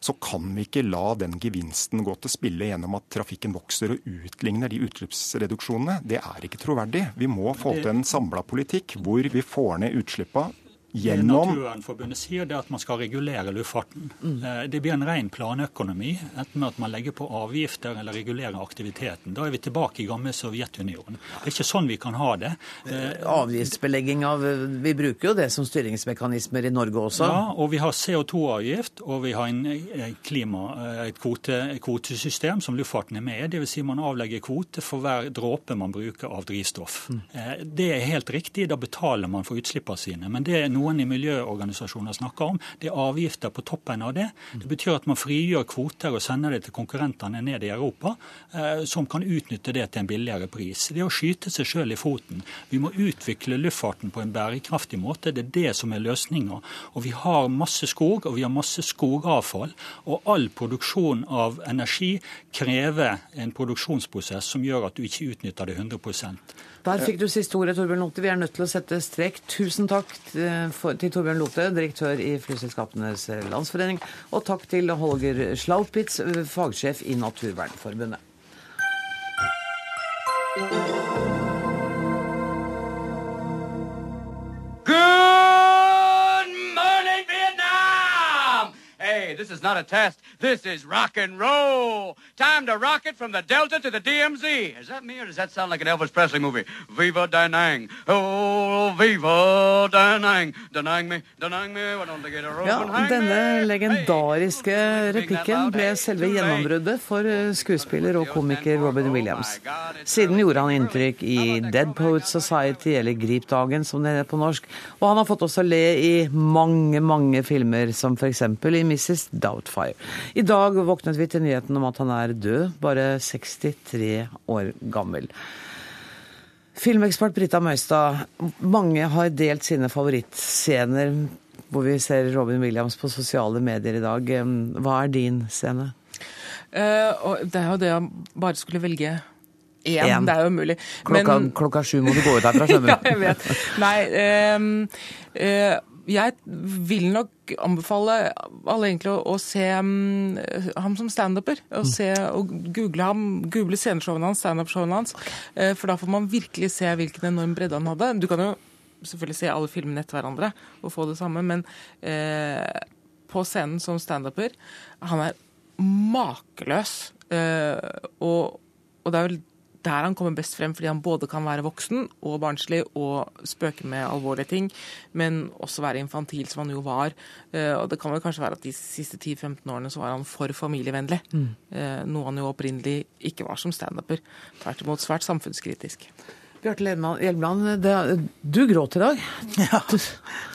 så kan vi ikke la den gevinsten gå til spille gjennom at trafikken vokser og utligner de utslippsreduksjonene. Det er ikke troverdig. Vi må få til en samla politikk hvor vi får ned utslippene gjennom Naturvernforbundet sier det at man skal regulere luftfarten. Mm. Eh, det blir en ren planøkonomi, enten med at man legger på avgifter eller regulerer aktiviteten. Da er vi tilbake i gamle Sovjetunionen. Det er ikke sånn vi kan ha det. Eh, Avgiftsbelegging av Vi bruker jo det som styringsmekanismer i Norge også. Ja, og vi har CO2-avgift, og vi har en eh, klima, et kvote, kvotesystem som luftfarten er med i. Dvs. Si man avlegger kvote for hver dråpe man bruker av drivstoff. Mm. Det er helt riktig, da betaler man for utslippene sine. Men det er noe noen i miljøorganisasjoner snakker om. Det er avgifter på toppen av det. Det betyr at man frigjør kvoter og sender det til konkurrentene ned i Europa, eh, som kan utnytte det til en billigere pris. Det er å skyte seg sjøl i foten. Vi må utvikle luftfarten på en bærekraftig måte. Det er det som er løsninga. Og vi har masse skog, og vi har masse skogavfall. Og all produksjon av energi krever en produksjonsprosess som gjør at du ikke utnytter det 100 der fikk du siste ordet, Torbjørn Lothe. Vi er nødt til å sette strek. Tusen takk til Torbjørn Lothe, direktør i Flyselskapenes Landsforening, og takk til Holger Schlaupitz, fagsjef i Naturvernforbundet. This is not a test. This is rock and roll. Time to rock it from the Delta to the DMZ. Is that me or does that sound like an Elvis Presley movie? Viva Da Nang. Oh, viva Da Nang. Da Nang me, Da Nang me. Why don't they get a rope ja, denne legendariske replikken ble selve gjennombruddet for eh, skuespiller og komiker Robin Williams. Siden gjorde han inntrykk i Dead Poets Society, eller Gripdagen som det heter på norsk, og han har fått oss å le i mange, mange filmer, som f.eks. i Mrs. Doubtfire. I dag våknet vi til nyheten om at han er død, bare 63 år gammel. Filmekspert Brita Møystad, mange har delt sine favorittscener hvor vi ser Robin Williams på sosiale medier i dag. Hva er din scene? Uh, det er jo det jeg bare skulle velge én. En. Det er jo umulig. Klokka, Men- klokka sju må du gå ut herfra, skjønner (laughs) ja, jeg vet. Nei, um, eh, jeg vil nok anbefale alle egentlig å, å se um, ham som standuper. Og, se, og google ham, google sceneshowene hans, standup-showene hans. Okay. for da får man virkelig se hvilken enorm bredde han hadde. Du kan jo selvfølgelig se alle filmene etter hverandre og få det samme, men eh, på scenen som standuper Han er makeløs. Eh, og, og det er vel der han kommer best frem, fordi han både kan være voksen og barnslig og spøke med alvorlige ting, men også være infantil, som han jo var. Eh, og det kan vel kanskje være at de siste 10-15 årene så var han for familievennlig. Mm. Eh, noe han jo opprinnelig ikke var som standuper. Tvert imot svært samfunnskritisk. Bjarte Hjelmeland, du gråt i dag. Ja.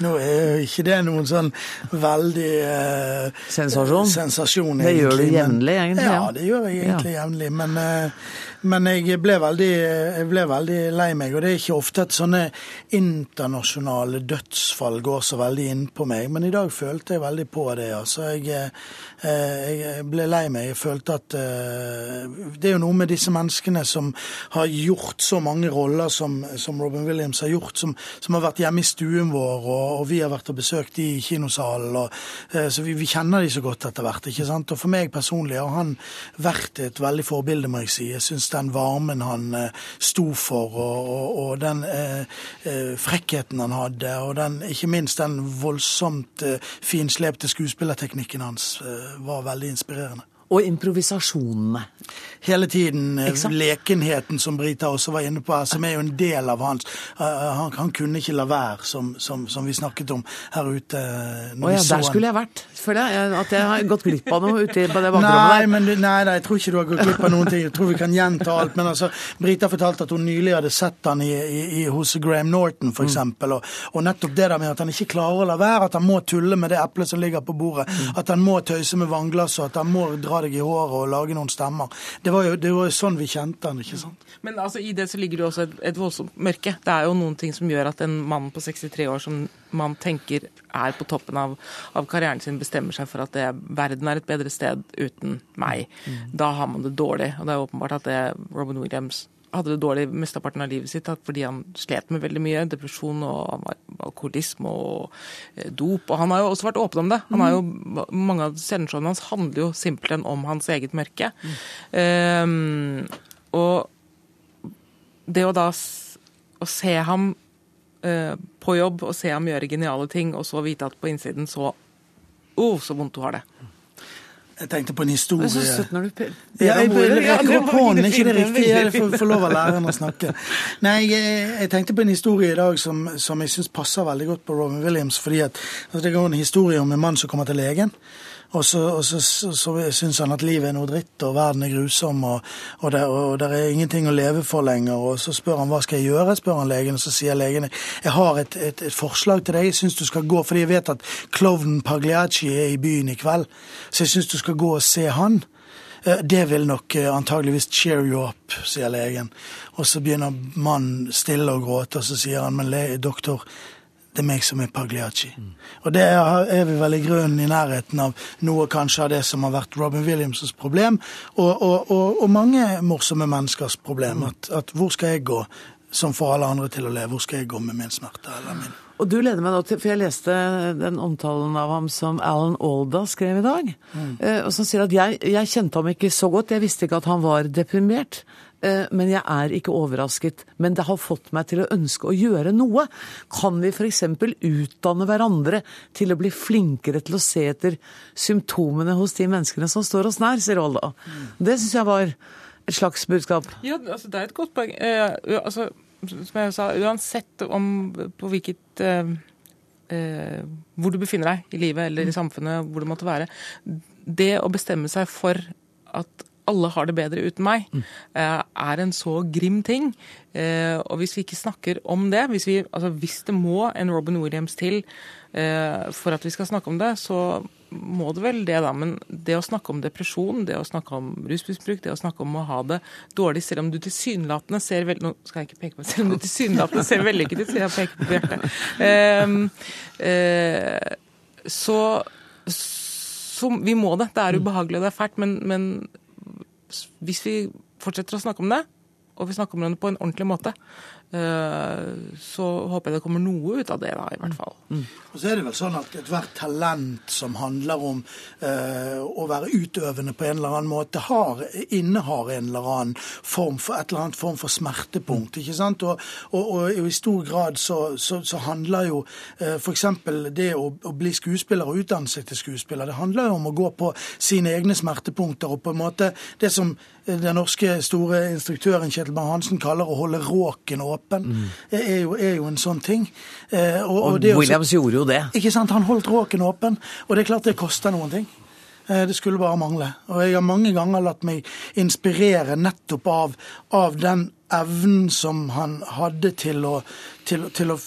Nå er jo ikke det noen sånn veldig eh, Sensasjon? sensasjon Det gjør du egentlig, jevnlig, egentlig, Ja, ja. det gjør jeg egentlig jevnlig. Men, eh, men jeg, ble veldig, jeg ble veldig lei meg. Og det er ikke ofte at sånne internasjonale dødsfall går så veldig inn på meg. Men i dag følte jeg veldig på det. Altså, jeg, eh, jeg ble lei meg. Jeg følte at eh, Det er jo noe med disse menneskene som har gjort så mange roller som, som Robin Williams har gjort, som, som har vært hjemme i stuen vår, og, og vi har vært og besøkt de i kinosalen. Og, eh, så vi, vi kjenner de så godt etter hvert. ikke sant? Og for meg personlig har han vært et veldig forbilde, må jeg si. Jeg syns den varmen han eh, sto for, og, og, og den eh, eh, frekkheten han hadde, og den, ikke minst den voldsomt finslepte skuespillerteknikken hans, var veldig inspirerende. Og improvisasjonene. Hele tiden eh, lekenheten som Brita også var inne på her, som er jo en del av hans. uh, han, han kunne ikke la være, som, som, som vi snakket om her ute. når Å ja, vi så der skulle jeg vært. Føler jeg at jeg har gått glipp av noe ute på det (laughs) bakrommet der. nei, nei, jeg tror ikke du har gått glipp av noen ting. Jeg tror vi kan gjenta alt. Men altså, Brita fortalte at hun nylig hadde sett han i, i, i, hos Graham Norton, Mm. f.eks. Og, og nettopp det der med at han ikke klarer å la være, at han må tulle med det eplet som ligger på bordet. Mm. At han må tøyse med vannglasset, at han må dra deg i håret og lage noen stemmer. Det var jo, det var jo sånn vi kjente han, ikke sant? Men altså, i det så ligger det jo også et, et voldsomt mørke. Det er jo noen ting som gjør at en mann på 63 år som man tenker er på toppen av, av karrieren sin, bestemmer seg for at det, verden er et bedre sted uten meg. Da har man det dårlig. Og det er åpenbart at det, Robin Williams hadde det dårlig mesteparten av livet sitt fordi han slet med veldig mye. Depresjon og alkoholisme og eh, dop. Og han har jo også vært åpen om det. Han har jo, mange av sceneshowene hans handler jo simpelthen om hans eget mørke. Ehm, og det å da å se ham uh, på jobb og se ham gjøre geniale ting, og så vite at på innsiden så Å, så vondt du har det. Jeg tenkte på en historie. Så søtt når du pe- Ja, jeg om ordet. Ja, rekker opp hånden, ikke det riktige? riktig? Jeg får lov av læreren å snakke. (laughs) Nei, jeg, jeg tenkte på en historie i dag som, som jeg syns passer veldig godt på Robin Williams. fordi at altså, Det går en historie om en mann som kommer til legen. Og så, og så, så, så syns han at livet er noe dritt, og verden er grusom, og, og, det, og det er ingenting å leve for lenger. Og så spør han hva skal jeg gjøre, spør han legen, og så sier legen jeg har et, et, et forslag til deg, jeg syns du skal gå, fordi jeg vet at klovnen Pagliacci er i byen i kveld, så jeg syns du skal gå og se han. Eh, Det vil nok eh, antageligvis cheer you up, sier legen. Og så begynner mannen stille å gråte, og så sier han, men doktor, det er meg som er Pagliacci. Og det er, er vi vel i grunnen i nærheten av noe kanskje av det som har vært Robin Williams' problem, og, og, og, og mange morsomme menneskers problem. At, at hvor skal jeg gå, som får alle andre til å leve, hvor skal jeg gå med min smerte eller min Og du leder meg nå til, for jeg leste den omtalen av ham som Alan Alda skrev i dag. mm. og som sier at jeg, jeg kjente ham ikke så godt, jeg visste ikke at han var deprimert. Eh, men jeg er ikke overrasket. Men det har fått meg til å ønske å gjøre noe. Kan vi f.eks. utdanne hverandre til å bli flinkere til å se etter symptomene hos de menneskene som står oss nær, sier Alda. Det syns jeg var et slags budskap. Ja, altså, det er et godt poeng. Eh, altså, som jeg sa, uansett om på hvilket eh, eh, Hvor du befinner deg i livet eller i samfunnet, hvor du måtte være. Det å bestemme seg for at alle har det bedre uten meg, eh, er en så grim ting. Eh, og hvis vi ikke snakker om det, hvis, vi, altså, hvis det må en Robin Williams til eh, for at vi skal snakke om det, så må det vel det, da. Men det å snakke om depresjon, det å snakke om rusmisbruk, det å snakke om å ha det dårlig, selv om du tilsynelatende ser veldig Nå skal jeg ikke peke på selv om du tilsynelatende ser vellykket ut, så jeg peker på Bjarte. Ehm, eh, så, så vi må det. Det er ubehagelig og det er fælt, men, men hvis vi fortsetter å snakke om det, og vi snakker om det på en ordentlig måte, så håper jeg det kommer noe ut av det, da, i hvert fall. Mm. Og så er det vel sånn at ethvert talent som handler om uh, å være utøvende på en eller annen måte, har, innehar en eller annen form for, et eller annet form for smertepunkt. ikke sant? Og, og, og i stor grad så, så, så handler jo uh, f.eks. det å, å, bli skuespiller og utdanne seg til skuespiller, det handler jo om å gå på sine egne smertepunkter. og på en måte det som den norske store instruktøren Kjetil Bang-Hansen kaller å holde råken åpen, mm. er, jo, er, jo, en sånn ting. Eh, og, og, og Williams også, gjorde jo det. Ikke sant, Han holdt råken åpen, og det er klart det koster noen ting. Eh, det skulle bare mangle. Og jeg har mange ganger latt meg inspirere nettopp av, av den evnen som han hadde til å, til, til, å,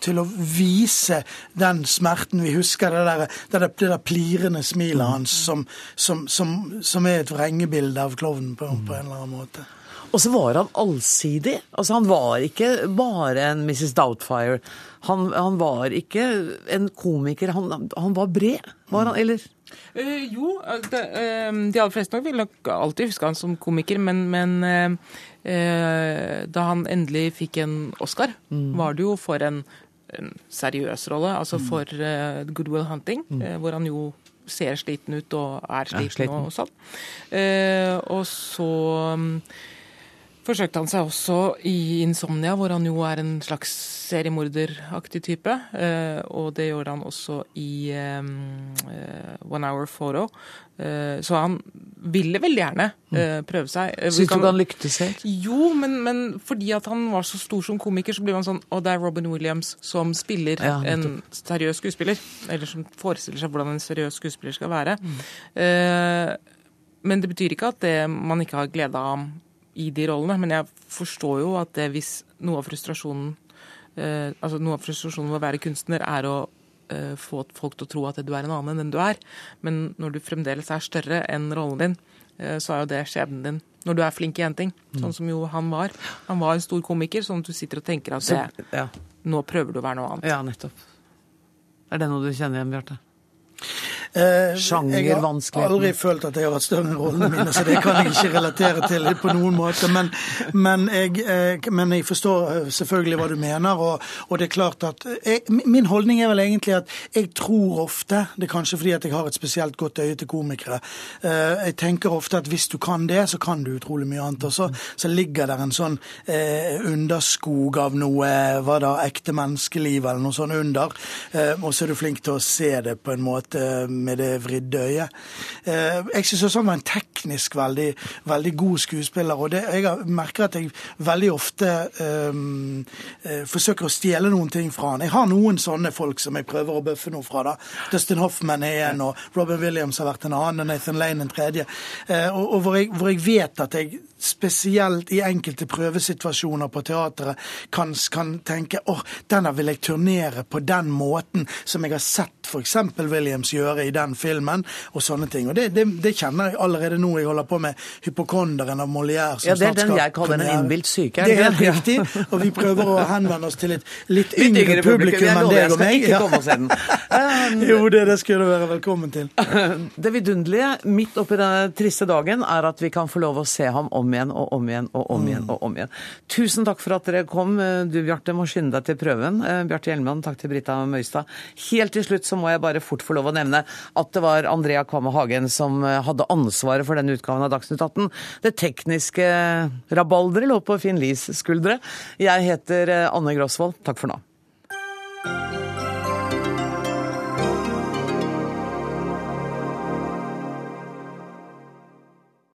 til å, vise den smerten. Vi husker det der, det der, det der plirende smilet hans som, som, som, som er et vrengebilde av klovnen på, på en eller annen måte. Og så var han allsidig. Altså, han var ikke bare en Mrs. Doubtfire. Han, han var ikke en komiker. Han, han var bred, var han, eller? Uh, jo, de, uh, de aller fleste nok vil nok alltid huske han som komiker, men, men uh, da han endelig fikk en Oscar, mm. var det jo for en, en seriøs rolle. Altså mm. for Good Will Hunting, mm. hvor han jo ser sliten ut og er sliten, sliten. og sånn. og så um, forsøkte han seg også i 'Insomnia', hvor han jo er en slags seriemorderaktig type. Eh, og det gjorde han også i eh, 'One Hour Photo'. Eh, så han ville veldig gjerne mm. prøve seg. Syns du ikke han lyktes helt? Jo, men, men, fordi at han var så stor som komiker, så blir man sånn Og det er Robin Williams som spiller ja, en seriøs skuespiller. Eller som forestiller seg hvordan en seriøs skuespiller skal være. Mm. Men det betyr ikke at det, man ikke har glede av ham i de rollene. Men jeg forstår jo at det, hvis noe av frustrasjonen eh, altså noe av frustrasjonen ved å være kunstner er å eh, få folk til å tro at du er en annen enn den du er. Men når du fremdeles er større enn rollen din, eh, så er jo det skjebnen din. Når du er flink i én ting, mm. sånn som jo han var. Han var en stor komiker, sånn at du sitter og tenker at det, ja. nå prøver du å være noe annet. Ja, nettopp. Er det noe du kjenner igjen, Bjarte? Eh, jeg har aldri følt at jeg har vært større enn rollene mine, så det kan jeg ikke relatere til på noen måte. Men, men, jeg, eh, men jeg, forstår eh, selvfølgelig hva du mener, og, og det er klart at jeg, Min holdning er vel egentlig at jeg tror ofte, det er kanskje fordi at jeg har et spesielt godt øye til komikere, jeg tenker ofte at hvis du kan det, så kan du utrolig mye annet. Og så, så ligger der en sånn eh, underskog av noe hva da, ekte menneskeliv eller noe sånt under, eh, og så er du flink til å se det på en måte med det vridde øyet. Eh, jeg syns også han var en teknisk veldig, veldig god skuespiller. og det, Jeg merker at jeg veldig ofte um, forsøker å stjele noen ting fra han. Jeg har noen sånne folk som jeg prøver å bøffe noe fra. da. Dustin Hoffman er en, og Robin Williams har vært en annen, og Nathan Lane en tredje. Og, og hvor, jeg, hvor jeg vet at jeg spesielt i enkelte prøvesituasjoner på teatret kan, kan tenke åh, denne vil jeg turnere på den måten som jeg har sett f.eks. Williams gjøre i den filmen, og sånne ting. Og det, det, det, kjenner jeg allerede nå. Jeg holder på med hypokonderen av Molière. ja, det er den jeg kaller en innbilt syke. Det er helt riktig. Og vi prøver å henvende oss til et litt yngre, yngre publikum, enn deg og meg. Ikke komme og se den. Jo, det, det skulle du være velkommen til. (laughs) Det vidunderlige midt oppi denne triste dagen er at vi kan få lov å se ham om igjen og om igjen og om igjen. og om igjen. Tusen takk for at dere kom. Du Bjarte må skynde deg til prøven. Eh, Bjarte Hjelmeland, takk til Brita Møystad. Helt til slutt så må jeg bare fort få lov å nevne at det var Andrea Kvamme Hagen som eh, hadde ansvaret for denne utgaven av Dagsnytt 18. Det tekniske rabalderet lå på Finn Lies skuldre. Jeg heter eh, Anne Grosvold. Takk for nå.